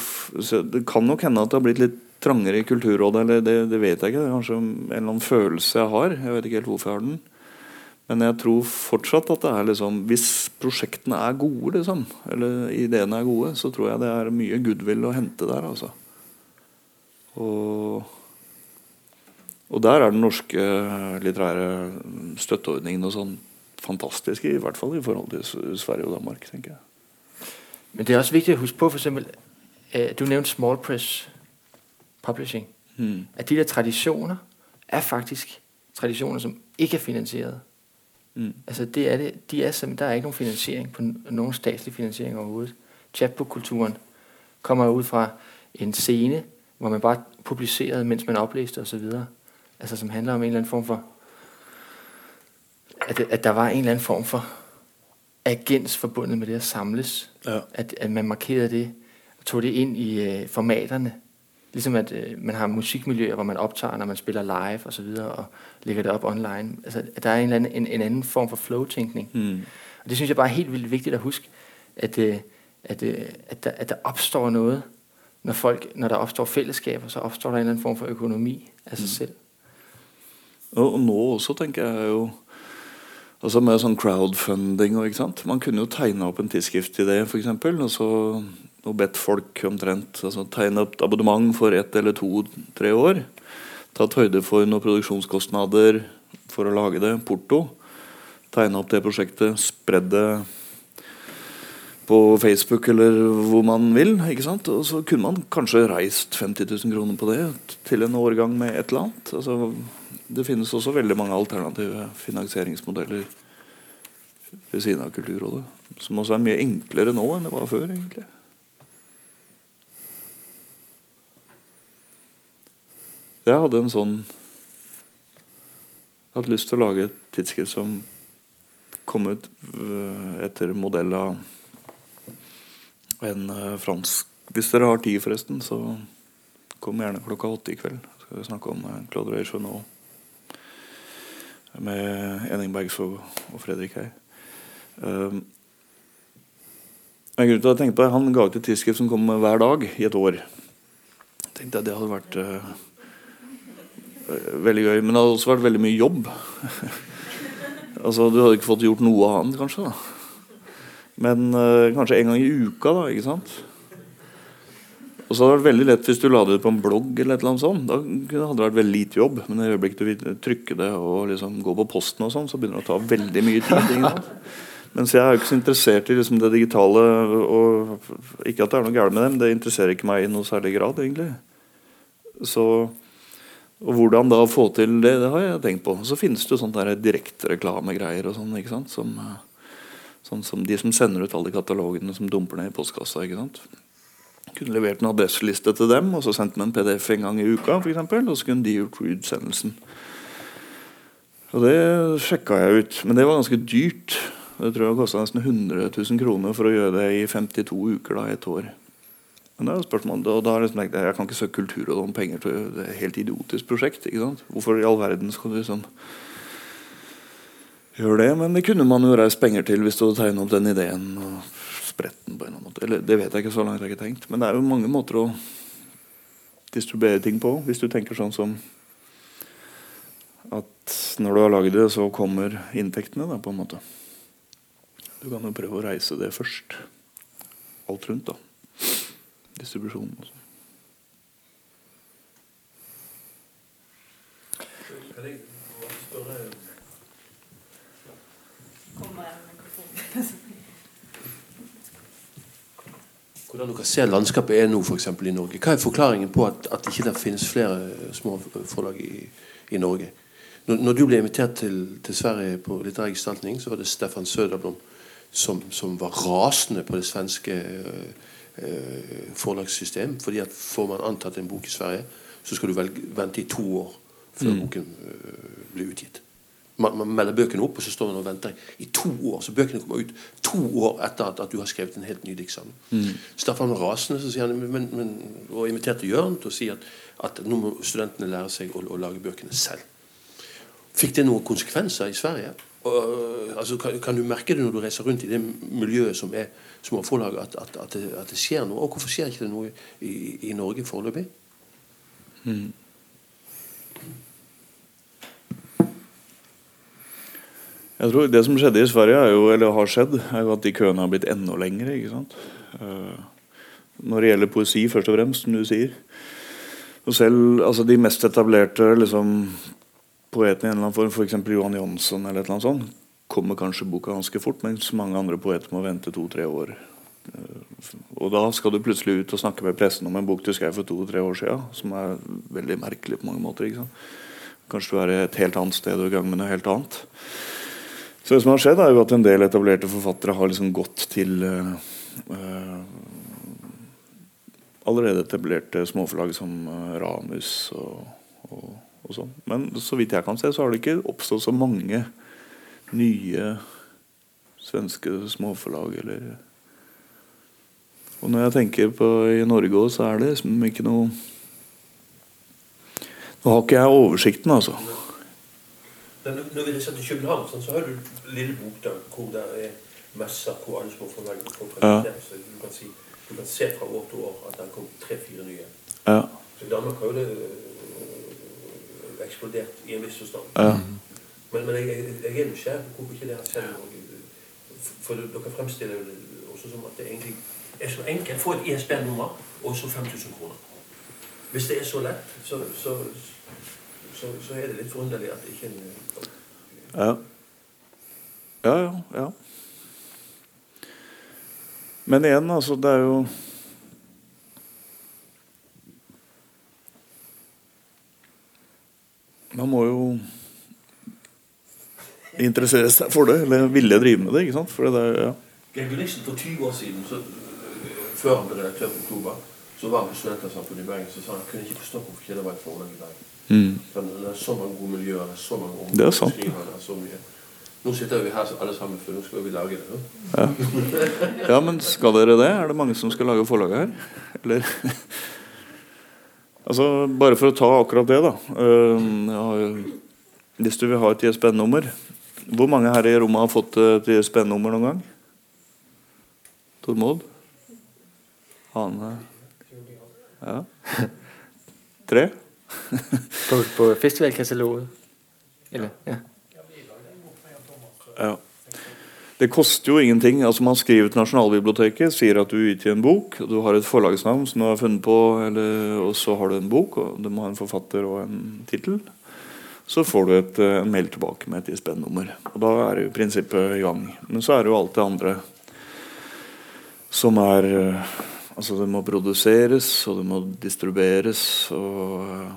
det kan nok hende at det har blitt litt trangere i Kulturrådet. eller det, det, vet jeg ikke. Det er kanskje en eller annen følelse jeg har. Jeg vet ikke helt hvorfor jeg har den. Men jeg tror fortsatt at det er liksom Hvis prosjektene er gode, liksom, eller ideene er gode, så tror jeg det er mye goodwill å hente der. altså. Og, og der er den norske litterære støtteordningen og sånn fantastiske, i hvert fall i forhold til Sverige og Danmark. tenker jeg. Men det er også viktig å huske på, for eksempel, du nævnte small press publishing. Hmm. At de der tradisjoner er faktisk tradisjoner som ikke er finansieret. Mm. Altså det er det, de er der er ikke noen finansiering på noen statslig finansiering overhovedet. Chatbook-kulturen kommer ut fra en scene, hvor man bare publicerede, mens man oppleste osv. Altså som handler om en eller anden form for at, at der var en eller anden form for agens forbundet med det at samles. Ja. At, at man markerede det. og tog det ind i øh, formaterne. Ligesom at øh, man har musikmiljøer, hvor man optager, når man spiller live og så videre, og lægger det op online. Altså, at der er en, eller anden, en, en anden form for flow-tænkning. Mm. Og det synes jeg bare er helt vildt vigtigt at huske, at, øh, at, øh, at, der, at der opstår noget, når, folk, når der opstår fællesskaber, så opstår der en eller anden form for økonomi af sig Mm. selv. Og, og nå også, tenker jeg jo Altså Med sånn crowdfunding og ikke sant? Man kunne jo tegne opp en tidsskrift i det, f.eks. Og så og bedt folk omtrent altså tegne opp abonnement for ett eller to-tre år. Tatt høyde for noen produksjonskostnader for å lage det, porto. Tegne opp det prosjektet, spredd det på Facebook eller hvor man vil. ikke sant? Og så kunne man kanskje reist 50 000 kroner på det til en årgang med et eller annet. Altså, det finnes også veldig mange alternative finansieringsmodeller ved siden av Kulturrådet. Som også er mye enklere nå enn det var før. egentlig. Jeg hadde en sånn Jeg hadde lyst til å lage et tidsskrift som kom ut øh, etter modell av en øh, fransk Hvis dere har tid, forresten, så kom gjerne klokka åtte i kveld. Så skal vi snakke om øh, Claude Reichenau med Henning Bergsvåg og Fredrik her. Um, en grunn til at jeg tenkte på det, Han ga ut et tidsskrift som kom hver dag i et år. tenkte jeg Det hadde vært uh, veldig gøy. Men det hadde også vært veldig mye jobb. altså Du hadde ikke fått gjort noe annet, kanskje. da Men uh, kanskje en gang i uka, da. ikke sant? Og så hadde det vært veldig lett hvis du la det ut på en blogg. eller et eller annet sånt. Da hadde det vært veldig lite jobb. Men i øyeblikket du vil trykke det og liksom gå på posten, og sånn, så begynner det å ta veldig mye tid. Mens jeg er jo ikke så interessert i liksom det digitale. og Ikke at det er noe galt med det, men det interesserer ikke meg i noe særlig grad. egentlig. Så, og Hvordan da få til det, det har jeg tenkt på. Så finnes det jo sånne direktereklamegreier og sånn. ikke sant? Som, eh, sånn som de som sender ut alle katalogene som dumper ned i postkassa. ikke sant? Kunne levert en adresseliste til dem og så sendt med en PDF en gang i uka. For eksempel, og så kunne de gjort utsendelsen. Og Det sjekka jeg ut, men det var ganske dyrt. Det tror jeg kosta nesten 100 000 kroner for å gjøre det i 52 uker, da, et år. Men det er jo og da har jeg liksom tenkt Jeg kan ikke søke Kulturrådet om penger til et helt idiotisk prosjekt. ikke sant? Hvorfor i all verden skal du liksom gjøre det? Men det kunne man jo reist penger til hvis du hadde tegnet opp den ideen. og spredt den på en eller annen måte. Eller, det vet jeg ikke så langt jeg har ikke tenkt. Men det er jo mange måter å distribuere ting på. Hvis du tenker sånn som at når du har laget det, så kommer inntektene, da, på en måte. Du kan jo prøve å reise det først. Alt rundt, da. Distribusjon og sånn. Hvordan dere ser landskapet er nå for eksempel, i Norge. Hva er forklaringen på at, at ikke det finnes flere små forlag i, i Norge? Når, når, du ble invitert til, til Sverige på litterær gestaltning, så var det Stefan Söderblom som, som var rasende på det svenske eh, eh, forlagssystem. fordi at Får man antatt en bok i Sverige, så skal du velge, vente i to år før Mm. boken eh, blir utgitt. Man, man melder bøkene opp, og så står man og venter i to år. Så bøkene kommer ut to år etter at, at du har skrevet en helt ny diktsamling. Mm. Staffan var rasende så sier han, men, men, og inviterte Jørn til å si at, at nå må studentene lære seg å, å lage bøkene selv. Fikk det noen konsekvenser i Sverige? Og, altså, kan, kan du merke det når du reiser rundt i det miljøet som er små forlag, at, at, at, det, at det skjer noe? Og hvorfor skjer ikke det noe i, i Norge foreløpig? Mm. Jeg tror Det som skjedde i Sverige, er jo, eller har skjedd, er jo at de køene har blitt enda lengre. ikke sant? Eh, når det gjelder poesi, først og fremst, som du sier. Og selv altså de mest etablerte liksom, poetene i en eller annen form, f.eks. Johan Jonsson, eller eller annet kommer kanskje boka ganske fort, mens mange andre poeter må vente to-tre år. Eh, Og da skal du plutselig ut og snakke med pressen om en bok du skrev for to-tre år siden, som er veldig merkelig på mange måter. ikke sant? Kanskje du er et helt annet sted og i gang med noe helt annet. Så det som har skjedd er jo at En del etablerte forfattere har liksom gått til eh, allerede etablerte småforlag som eh, Ramus og, og, og sånn. Men så vidt jeg kan se, så har det ikke oppstått så mange nye svenske småforlag eller Og når jeg tenker på i Norge òg, så er det liksom ikke noe Nå har ikke jeg oversikten, altså. Men når- vi reiser til København, sånn, så har du lille bokdag hvor det er messer hvor alle små forlagene får presentert. Så du kan, si, du kan se fra år til år at det kom tre-fire nye. Ja, Så i Danmark har jo det øh, eksplodert i en viss forstand. ja. Men, men jeg, jeg, jeg er nysgjerrig på hvorfor ikke det har skjedd noe. For dere fremstiller jo det også som at det egentlig er så enkelt. Få et ISB-nummer, og så 5000 kroner. Hvis det er så lett, så, så, så, så er det litt forunderlig at ikke en Ja. Ja, ja, ja. Men igjen, altså, det er jo Man må jo interessere seg for det, eller ville drive med det. ikke sant? For det er, ja. Geir Gulliksen for 20 år siden, så, før han ble redaktør på Oktober, så var han på Studentersamfunnet i Bergen så sa han kunne ikke forstå hvorfor ikke det var et forlag i Bergen. Mm. Det er så mange gode miljøer, er så mange unge Det er sant. skrivere. Nå sitter vi her alle sammen, for nå skal vi lage det. Ja. ja, men skal dere det? Er det mange som skal lage forlaget her? Eller Altså, bare for å ta akkurat det, da. Hvis du vil ha et ISBN-nummer Hvor mange her i rommet har fått et ISBN-nummer noen gang? Tormod? Ane? Ja. Tre? På, på festivalkataloget? Eller, ja. Ja. Det koster jo ingenting. altså Man skriver til Nasjonalbiblioteket, sier at du utgir en bok, du har et forlagsnavn som du har funnet på, eller, og så har du en bok, og du må ha en forfatter og en tittel. Så får du et, eh, en mail tilbake med et ISBN-nummer. Og da er det jo prinsippet i gang. Men så er det jo alt det andre som er eh, Altså det må produseres, og det må distribueres, og eh,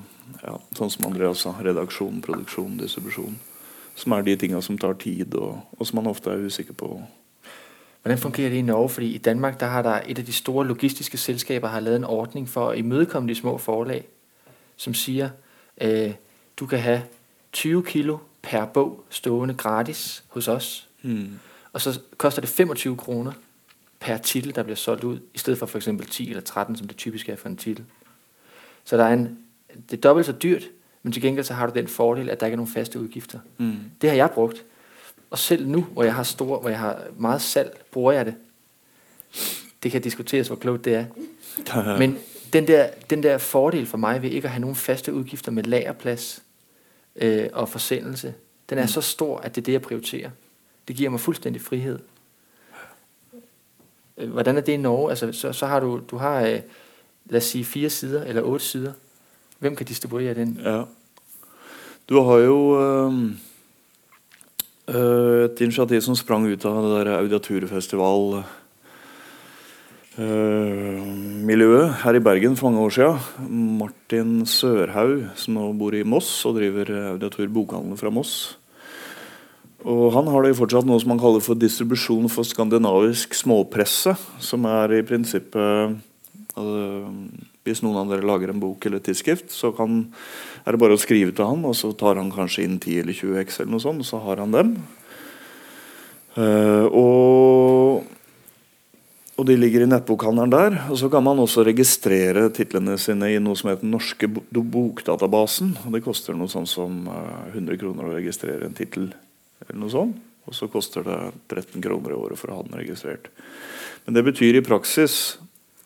ja, sånn som Andreas sa, redaksjon, produksjon, distribusjon. Som er de tinga som tar tid, og, og som man ofte er usikker på. Hvordan fungerer det i Norge? Fordi i Danmark der har der et av de store logistiske selskaber har lavet en ordning for å imødekomme de små forlag, som sier eh, du kan ha 20 kilo per bog stående gratis hos os, og så koster det 25 kroner per titel, der bliver solgt ud, i stedet for for eksempel 10 eller 13, som det typisk er for en titel. Så der er en, det er dobbelt så dyrt, men til gengæld så har du den fordel, at der ikke er nogen faste udgifter. Mm. Det har jeg brugt. Og selv nu, hvor jeg har stor, hvor jeg har meget salg, bruger jeg det. Det kan diskuteres, hvor klogt det er. Men den der, den der fordel for mig ved ikke at have nogen faste udgifter med lagerplads øh, og forsendelse, den er så stor, at det er det, jeg prioriterer. Det giver mig fuldstændig frihed. Øh, Hvordan er det i Norge? Altså, så, så har du, du har, øh, lad os sige, fire sider eller otte sider. Hvem kan distribuere den? Ja. Du har jo øh, et initiativ som sprang ut av det der audiaturfestival øh, miljøet her i Bergen for mange år siden. Martin Sørhaug, som nå bor i Moss og driver Audiatur bokhandel fra Moss. Og Han har det fortsatt noe som han kaller for distribusjon for skandinavisk småpresse. Som er i prinsippet altså, Hvis noen av dere lager en bok eller et tidsskrift, så kan, er det bare å skrive til han, og så tar han kanskje inn 10 eller 20 X, eller noe sånt, og så har han dem. Uh, og, og de ligger i nettbokhandelen der. Og så kan man også registrere titlene sine i noe som heter Den norske bokdatabasen. Og det koster noe sånn som eh, 100 kroner å registrere en tittel. Eller noe sånt. Og så koster det 13 kroner i året for å ha den registrert. Men det betyr i praksis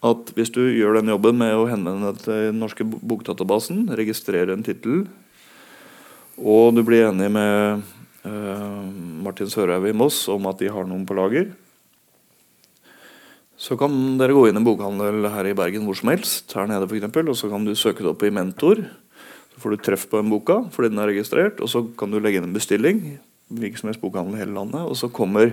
at hvis du gjør den jobben med å henvende deg til den norske bo- bokdatabasen, registrere en tittel, og du blir enig med eh, Martin Sørhaug i Moss om at de har noen på lager, så kan dere gå inn i en bokhandel her i Bergen hvor som helst, her nede for eksempel, og så kan du søke det opp i Mentor. Så får du treff på den boka fordi den er registrert, og så kan du legge inn en bestilling. Hvilken som helst bokhandel i hele landet. Og så kommer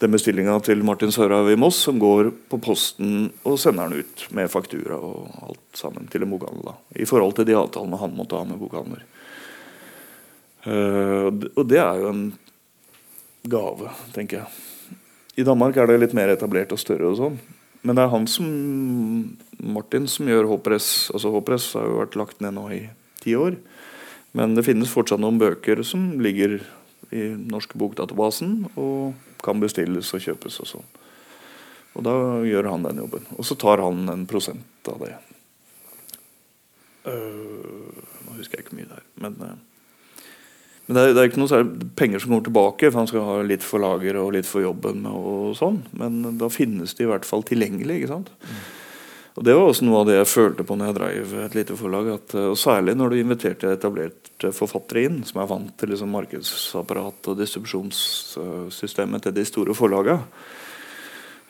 den bestillinga til Martin Sørhaug i Moss, som går på posten og sender den ut med faktura og alt sammen til en bokhandel. da, I forhold til de avtalene han måtte ha med bokhandler. Uh, og det- er jo en gave, tenker jeg. I Danmark er det litt mer etablert og større og sånn. Men det er han som Martin som gjør Håpress. Altså Håpress har jo vært lagt ned nå i ti år. Men det finnes fortsatt noen bøker som ligger i norske bokdatabasen og kan bestilles og kjøpes og sånn. Og da gjør han den jobben. Og så tar han en prosent av det. Uh, nå husker jeg ikke mye der, men, uh, men det, er, det er ikke noe særlig penger som kommer tilbake, for han skal ha litt for lager og litt for jobben. og sånn, Men da finnes de i hvert fall tilgjengelig. ikke sant? Og Det var også noe av det jeg følte på når jeg drev et lite forlag. At, øh, og Særlig når du inviterte etablerte forfattere inn, som er vant til liksom markedsapparat og distribusjonssystemet til de store forlagene.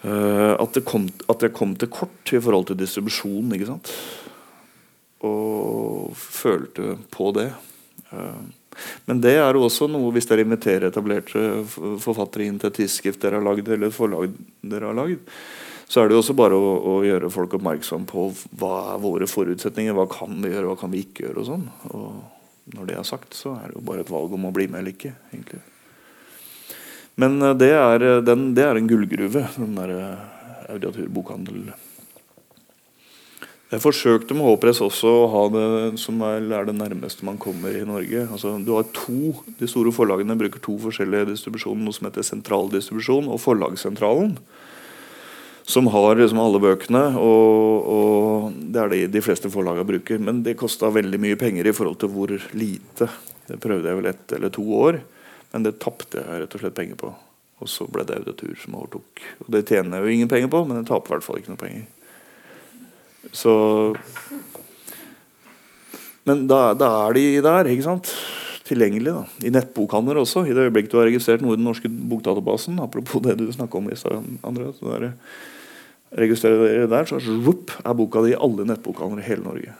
Uh, at, det kom, at jeg kom til kort i forhold til distribusjon. ikke sant? Og følte på det. Uh, men det er også noe hvis dere inviterer etablerte forfattere inn til et tidsskrift dere har lagd, eller et forlag dere har lagd, så er det jo også bare å, å, gjøre folk oppmerksom på hva er våre forutsetninger. Hva kan vi gjøre, hva kan vi ikke gjøre og sånn. Og når det er sagt, så er det jo bare et valg om å bli med eller ikke. egentlig. Men uh, det er, den, det er en gullgruve, den der uh, audiaturbokhandel. Jeg forsøkte med H-press også å ha det som er det nærmeste man kommer i Norge. Altså, du har to, De store forlagene bruker to forskjellige distribusjoner. Noe som heter sentraldistribusjon og Forlagssentralen. Som har liksom alle bøkene. Og, og Det er det de fleste forlagene bruker. Men det kosta veldig mye penger i forhold til hvor lite. Det prøvde jeg vel ett eller to år. Men det tapte jeg rett og slett penger på. Og så ble det Auditur som overtok. Og Det tjener jeg jo ingen penger på, men jeg taper i hvert fall ikke noe penger. Så Men da, da, er de der, ikke sant? Tilgjengelig. da. I nettbokhandler også. I det øyeblikket du har registrert noe i den norske bokdatabasen, apropos det du om i stad, André, så der, registrerer dere der, så rup, er boka di i alle nettbokhandlere i hele Norge.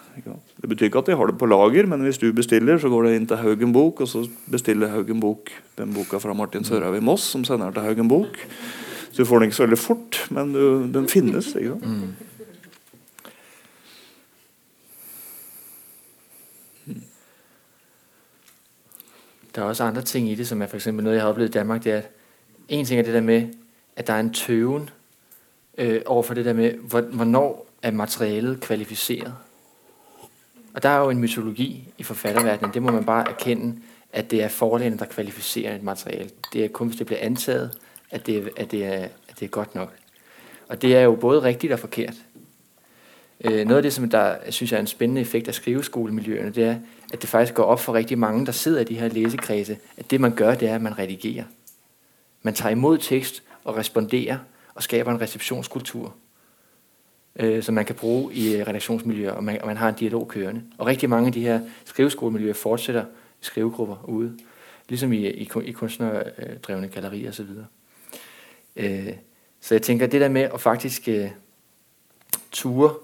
Det betyr ikke at de har det på lager, men hvis du bestiller, så går det inn til Haugen Bok, og så bestiller Haugen Bok den boka fra Martin Sørhaug i Moss, som sender til Haugen Bok. Så du får den ikke så veldig fort, men du, den finnes. ikke sant? Mm. Der er også andre ting i det, som er for eksempel noget, jeg har oplevet i Danmark, det er, at en ting er det der med, at der er en tøven øh, overfor det der med, hvornår er materialet kvalificeret. Og der er jo en mytologi i forfatterverdenen, det må man bare erkende, at det er forlægene der kvalificerer et materiale. Det er kun, hvis det bliver antaget, at det, at det, er, at det er godt nok. Og det er jo både rigtigt og forkert. Øh, noget af det, som der synes jeg er en spændende effekt af skriveskolemiljøerne, det er, at det faktisk går op for rigtig mange, der sidder i de her læsekredse, at det man gør, det er, at man redigerer. Man tager imod tekst og responderer og skaber en receptionskultur, øh, som man kan bruke i redaksjonsmiljøer, og man, og man har en dialog kørende. Og rigtig mange af de her skriveskolemiljøer fortsætter skrivegrupper ude, ligesom i, i, i kunstnerdrevne gallerier osv. Øh, så jeg tænker, det der med at faktisk øh, ture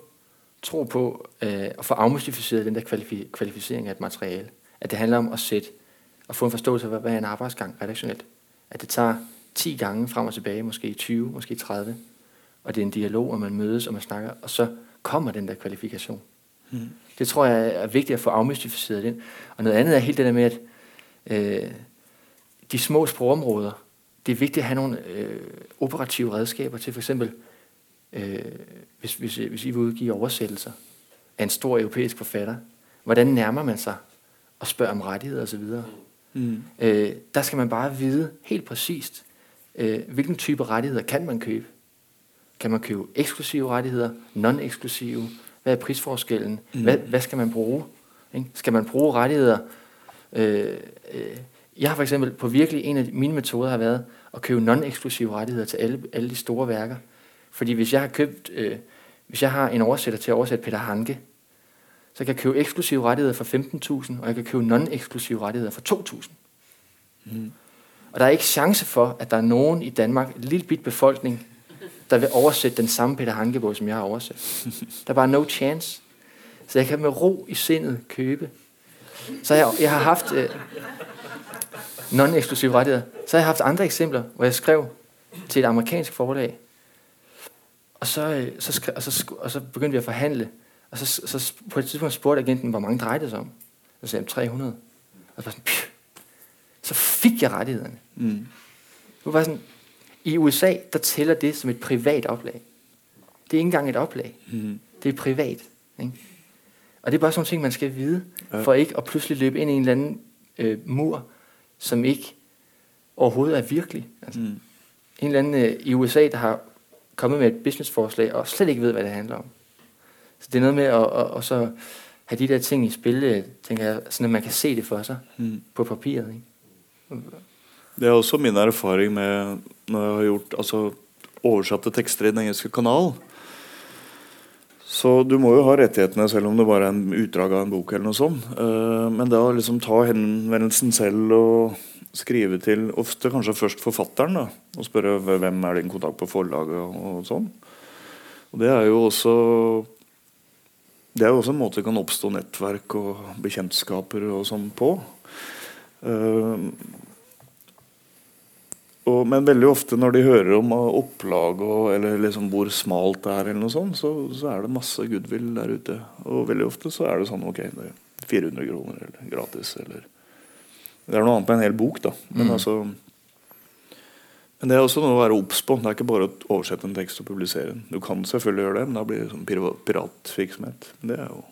tro på øh, at få afmystificeret den der kvalifi- kvalificering af et materiale. At det handler om at sætte og få en forståelse af, hvad er en arbejdsgang redaktionelt. At det tager 10 gange frem og tilbage, måske 20, måske 30. Og det er en dialog, og man mødes, og man snakker, og så kommer den der kvalifikation. Mm. Det tror jeg er vigtigt at få afmystificeret den. Og noget andet er helt det der med, at øh, de små sprogområder, det er vigtigt at have nogle øh, operative redskaber til for eksempel øh, hvis, hvis, hvis I vil udgive oversættelser af en stor europæisk forfatter, hvordan nærmer man sig og spørger om rettigheder osv.? Mm. Øh, der skal man bare vide helt præcist, hvilken type rettigheder kan man købe. Kan man købe eksklusive rettigheder, non-eksklusive? Hvad er prisforskellen? Mm. Hvad, hvad skal man bruge? Ikke? Skal man bruge rettigheder? Øh, øh, jeg har for eksempel på virkelig en af mine metoder har været at købe non-eksklusive rettigheder til alle, alle de store værker. Fordi hvis jeg har købt, øh, hvis jeg har en oversætter til at oversætte Peter Hanke, så kan jeg købe eksklusive rettigheder for 15.000, og jeg kan købe non-eksklusive rettigheder for 2.000. Mm. Og der er ikke chance for, at der er noen i Danmark, en lille bit befolkning, der vil oversette den samme Peter Hanke-bog, som jeg har oversett. Der er bare no chance. Så jeg kan med ro i sindet købe. Så jeg, jeg har haft øh, non-eksklusive rettigheder. Så har jeg haft andre eksempler, hvor jeg skrev til et amerikansk forlag, og så, øh, så, og, så, og så begyndte vi at forhandle. Og så, på et tidspunkt spurgte agenten, hvor mange drejede det sig om. Så sagde jeg, 300. Og så, sådan, så fik jeg rettighederne. Mm. Det var sådan, I USA, der tæller det som et privat oplag. Det er ikke engang et oplag. Mm. Det er privat. Ikke? Og det er bare sådan ting, man skal vide, ja. for ikke at pludselig løbe ind i en eller anden øh, mur, som ikke overhovedet er virkelig. Altså, mm. En eller anden øh, i USA, der har kommet med et businessforslag og slet ikke ved, hva det handler om. Så det er noe med å, å, å så ha de der ting i spil, jeg, sånn at man kan se det for seg Mm. på papiret. Ikke? Det er også min erfaring med når jeg har gjort altså, oversatte tekster i den engelske kanal. Så du må jo ha rettighetene selv om det bare er en utdrag av en bok. eller noe sånt. Eh, men å liksom ta henvendelsen selv og skrive til ofte kanskje først forfatteren da, og spørre hvem er din kontakt på forlaget og sånn. Og det er jo også det er jo også en måte det kan oppstå nettverk og bekjentskaper og sånn på. Eh, og, men veldig ofte når de hører om uh, opplag og, eller liksom hvor smalt det er, eller noe sånt, så, så er det masse goodwill der ute. Og veldig ofte så er det sånn ok, det er 400 kroner eller gratis. Eller Det er noe annet med en hel bok, da. Men, Mm. altså, men det er også noe å være obs på. Det er ikke bare å oversette en tekst og publisere den. Du kan selvfølgelig gjøre det, men da blir det sånn pira- piratvirksomhet. Det er jo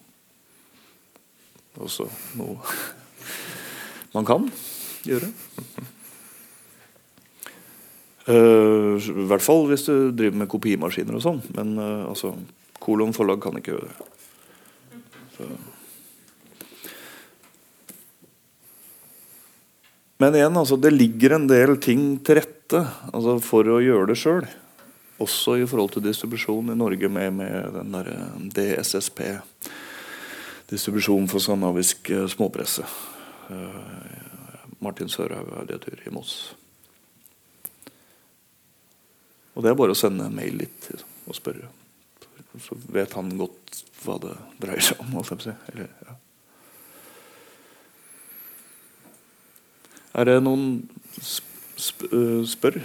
også noe man kan gjøre. Uh, I hvert fall hvis du driver med kopimaskiner og sånn. Men uh, altså, Kolon forlag kan ikke gjøre det. Men igjen, altså, det ligger en del ting til rette altså, for å gjøre det sjøl. Også i forhold til distribusjon i Norge med, med den derre DSSP. Distribusjon for skandinavisk eh, småpresse. Eh, Martin Sørhaug er redaktør i Moss. Og det er bare å sende en mail litt og spørre. Så vet han godt hva det dreier seg om. Eller, ja. Er det noen sp øh, spør?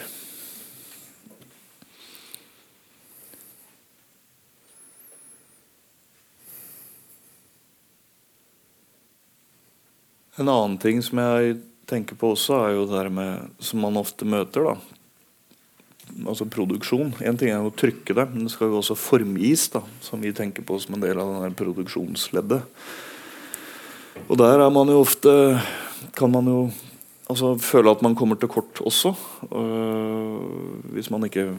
En annen ting som jeg tenker på også, er jo det der med som man ofte møter, da. Altså produksjon. En ting er jo å trykke det, men det skal jo også formgis, da, som vi tenker på som en del av den der produksjonsleddet. Og der er man jo ofte Kan man jo altså, føle at man kommer til kort også. øh, hvis man ikke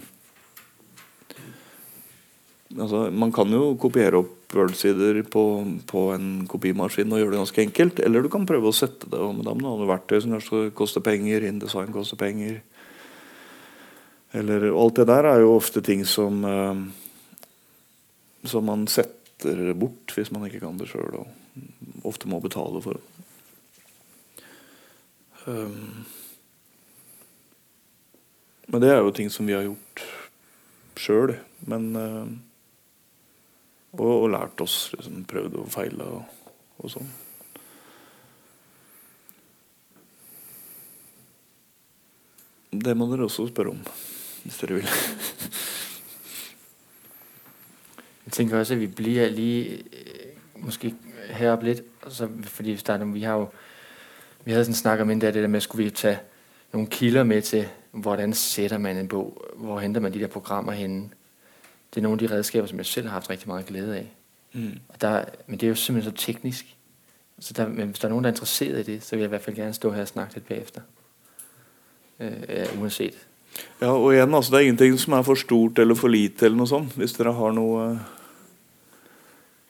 Altså, man kan jo kopiere opp Word-sider på, på en kopimaskin og gjøre det ganske enkelt. Eller du kan prøve å sette det og med dem noen verktøy som kanskje koster penger. InDesign koster penger. Eller Alt det der er jo ofte ting som eh, Som man setter bort hvis man ikke kan det sjøl, og ofte må betale for det. Um, men det er jo ting som vi har gjort sjøl. Men eh, og, og lært oss. Liksom, prøvd og feila og, og sånn. Det må dere også spørre om, hvis dere vil. Jeg tænker også, at vi bliver lige øh, måske heroppe lidt, og så, fordi vi starter, vi har jo, vi havde en snak om det der med, skulle vi tage nogle kilder med til, hvordan sætter man en bog, hvor henter man de der programmer henne. Det er nogle af de redskaber, som jeg selv har haft rigtig meget glæde af. Mm. Og der, men det er jo simpelthen så teknisk. Så der, men hvis der er nogen, der er interesseret i det, så vil jeg i hvert fald gerne stå her og snakke lidt bagefter. Øh, uanset. Ja, og igjen, altså, Det er ingenting som er for stort eller for lite. eller noe sånt, Hvis dere har noe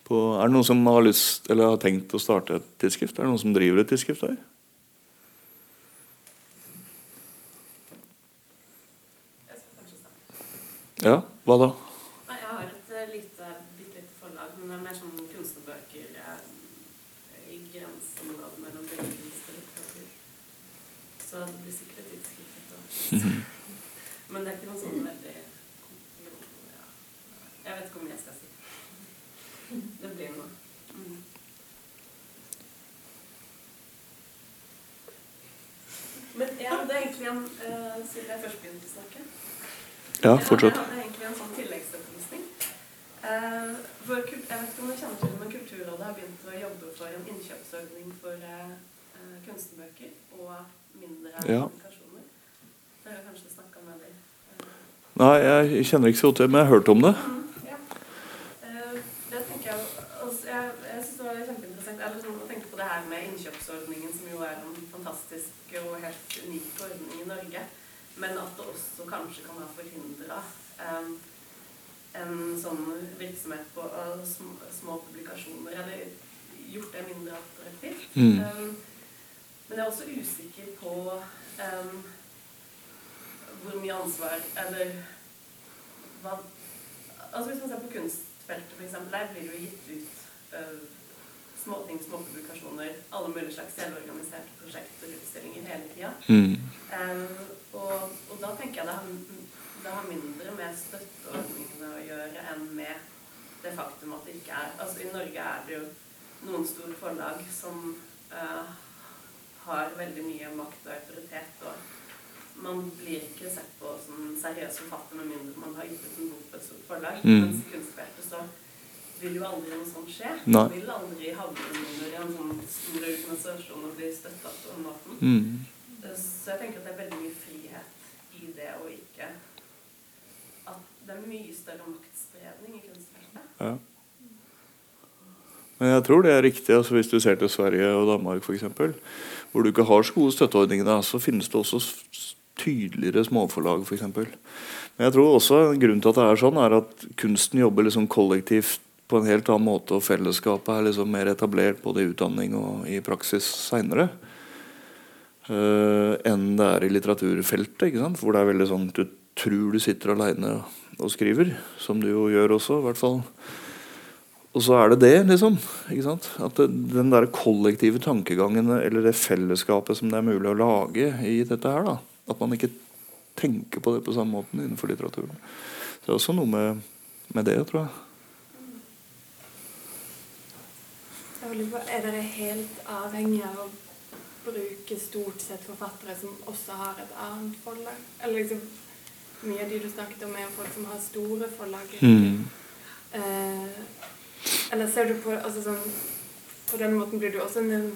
på, Er det noen som har lyst eller har tenkt å starte et tidsskrift? Er det noen som driver et tidsskrift her? Ja, hva da? Nei, jeg har et eh, lite, bitte lite forlag, men det er mer sånn kunstnerbøker eh, i grenseområdet mellom billedkunst og litteratur. Så det blir sikkert et tidsskrift etter hvert. Men det er ikke noe sånn veldig. Jeg vet ikke mye jeg skal si. Det blir noe. Mm. Men jeg hadde egentlig en uh, Siden jeg først begynte å snakke Ja, jeg fortsett. hadde egentlig en sånn tilleggsopplysning. Uh, for, jeg vet ikke om du kjenner til det, men Kulturrådet har begynt å jobbe for en innkjøpsordning for uh, kunstnerbøker og mindre Ja. publikasjoner. Dere har kanskje snakka med dem? Eh, Nei, jeg kjenner ikke så godt til det, men jeg har hørt om det. ja. Eh, det tenker jeg Jeg, jeg synes det var kjempeinteressant eller sånn, å tenke på det her med innkjøpsordningen, som jo er en fantastisk og helt unik ordning i Norge. Men at det også kanskje kan ha forhindra en sånn virksomhet på uh, små, små publikasjoner, eller gjort det mindre attraktivt. Mm. Um, men jeg er også usikker på um, hvor mye ansvar Eller hva Altså Hvis man ser på kunstfeltet, f.eks., der blir det jo gitt ut uh, småting, småpublikasjoner, alle mulige slags selvorganiserte prosjekter og utstillinger hele tida. Mm. Um, og, og da tenker jeg det har, det har mindre med støtteordningene å gjøre enn med det faktum at det ikke er Altså I Norge er det jo noen store forlag som uh, har veldig mye makt og autoritet. og Man blir ikke sett på som en seriøs forfatter med mindre man har gitt ut en bok på et forlag. Mm. Mens kunstfeltet så vil jo aldri noe sånt skje. Nei. Man vil aldri havne under en sånn stor organisasjon og bli støtta på den måten. Mm. Så jeg tenker at det er veldig mye frihet i det, å ikke at det er mye større maktspredning i kunstfeltet. Ja. Men jeg tror det er riktig. altså Hvis du ser til Sverige og Danmark f.eks., hvor du ikke har så gode støtteordninger, så finnes det også tydeligere småforlag f.eks. Men jeg tror også grunnen til at det er sånn, er at kunsten jobber liksom kollektivt på en helt annen måte, og fellesskapet er liksom mer etablert både i utdanning og i praksis seinere. enn det er i litteraturfeltet, ikke sant? hvor det er veldig sånn du tror du sitter aleine og skriver, som du jo gjør også, i hvert fall. Og så er det det, liksom. Ikke sant? At det, den der kollektive tankegangen eller det fellesskapet som det er mulig å lage i dette her, da. At man ikke tenker på det på samme måten innenfor litteraturen. Det er også noe med, med det, tror jeg. Er dere helt avhengig av å bruke stort sett forfattere som også har et annet forlag? Eller liksom Mye av de du snakket om, er folk som har store forlag. Mm. Eh, eller ser du på altså sånn, På den måten blir du også en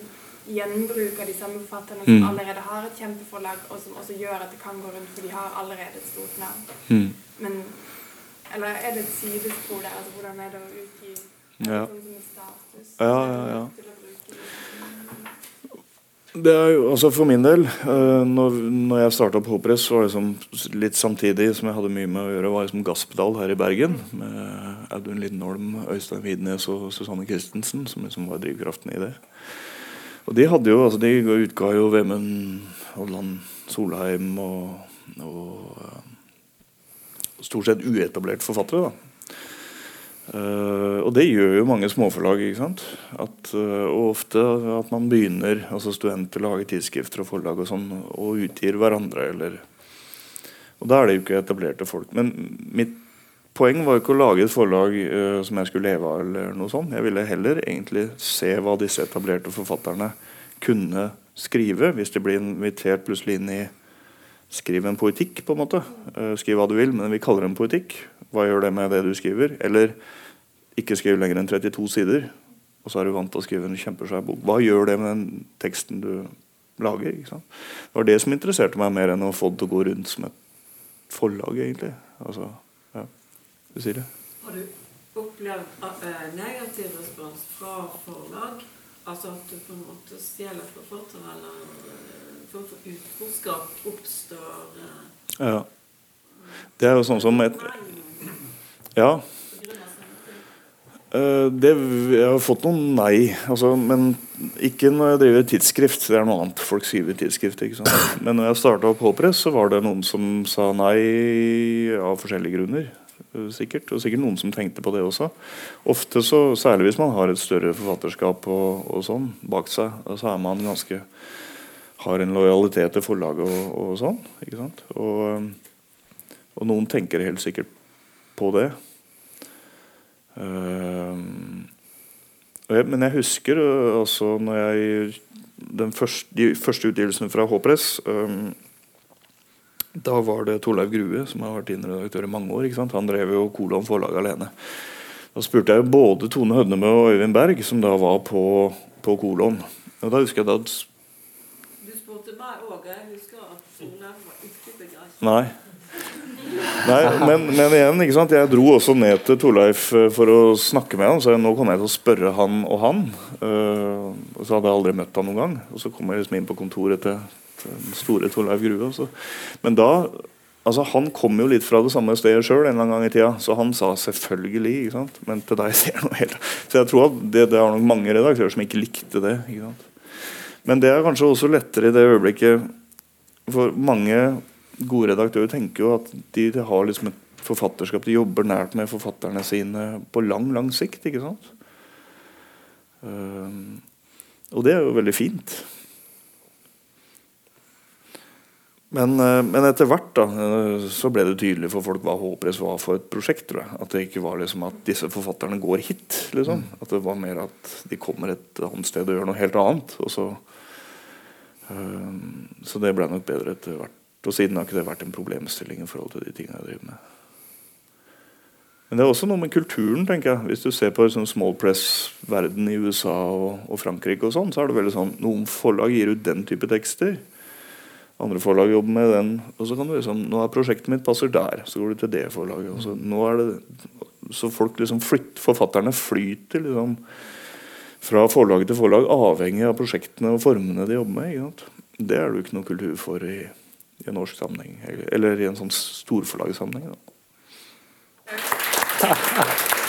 gjenbruk av de samme forfatterne som Mm. allerede har et kjempeforlag, og som også gjør at det kan gå rundt, for de har allerede et stort navn. Mm. Men Eller er det et sidespor der? Altså hvordan er det å utgi Ja. som status? Ja, ja, ja. Det. Det er jo, altså For min del, uh, når, når jeg starta på Håpress, var det liksom litt samtidig som jeg hadde mye med å gjøre, var liksom Gaspedal her i Bergen. Med Audun Lindholm, Øystein Widnes og Susanne Christensen, som liksom var drivkraften i det. Og de hadde jo, altså de utga jo Vemund Holland Solheim og, og eh, stort sett uetablerte forfattere. da. Uh, og det gjør jo mange småforlag. ikke sant? At, uh, og ofte at man begynner, altså studenter lager tidsskrifter og forlag og sånn, og utgir hverandre. eller... Og da er det jo ikke etablerte folk. Men mitt poeng var ikke å lage et forlag uh, som jeg skulle leve av. eller noe sånt. Jeg ville heller egentlig se hva disse etablerte forfatterne kunne skrive, hvis de blir invitert plutselig inn i Skriv en poetikk, på en måte. Uh, skriv hva du vil, men vi kaller det en poetikk. Hva gjør det med det du skriver? Eller ikke skriv lenger enn 32 sider, og så er du vant til å skrive en kjempesvær bok. Hva gjør det med den teksten du lager? Ikke sant? Det var det som interesserte meg mer enn å få det til å gå rundt som et forlag, egentlig. Altså, du si det. Har du opplevd eh, negativ respons fra forlag? Altså at du på en måte stjeler forfatter, eller en form for utroskap oppstår eh, Ja. Det er jo sånn som et Ja. Eh, det, jeg har fått noen nei, altså, men ikke når jeg driver tidsskrift. Det er noe annet. Folk skriver tidsskrift. ikke sant? Men når jeg starta opp Håpress, så var det noen som sa nei av forskjellige grunner. Eh, Sikkert, og sikkert noen som tenkte på det også. Ofte så, Særlig hvis man har et større forfatterskap og, og sånn bak seg, så er man ganske har en lojalitet til forlaget og, og sånn. ikke sant? Og, eh, og noen tenker helt sikkert på det. Uh, men jeg husker øh, altså når jeg den første, De første utgivelsene fra H-press ehm, Da var det Torleiv Grue som har vært innredaktør i mange år. ikke sant? Han drev jo Kolon forlag alene. Da spurte jeg både Tone Hødnemø og Øyvind Berg, som da var på, på Kolon. Og da husker jeg da Du spurte meg òg, jeg husker at Solheim var ikke begeistret. Nei. Nei, men, men igjen, ikke sant? jeg dro også ned til Torleif eh, for å snakke med han. Så jeg, nå kommer jeg til å spørre han og han. Uh, og så hadde jeg aldri møtt han noen gang. Og så kom jeg liksom inn på kontoret til den store Torleif Grue. Også. Men da Altså, Han kom jo litt fra det samme stedet sjøl en eller annen gang i tida, så han sa 'selvfølgelig'. ikke sant? Men til deg ser noe helt Så jeg tror at det, det er nok mange redaktører som ikke likte det. ikke sant? Men det er kanskje også lettere i det øyeblikket For mange gode redaktører tenker jo at de, de har liksom et forfatterskap. De jobber nært med forfatterne sine på lang, lang sikt. ikke sant? Um, og det er jo veldig fint. Men, eh, men etter hvert da, eh, så ble det tydelig for folk hva Håpress var for et prosjekt. tror jeg. At det ikke var liksom at disse forfatterne går hit. liksom. At det var mer at de kommer et annet sted og gjør noe helt annet. og så... Um, så det ble nok bedre etter hvert. Og siden har ikke det vært en problemstilling i forhold til de tingene jeg driver med. Men det er også noe med kulturen. tenker jeg. Hvis du ser på sånn small press-verden i USA og, og, Frankrike, og sånn, så er det veldig sånn noen forlag gir ut den type tekster. Andre forlag jobber med den. og så kan du liksom, Nå er prosjektet mitt passer der. Så går du til det forlaget. og Så, nå er det, så folk liksom flytt, forfatterne flyter liksom fra forlag til forlag, avhengig av prosjektene og formene de jobber med. Det er det jo ikke noe kultur for i, i en norsk sammenheng, eller i en sånn storforlagssammenheng. Da.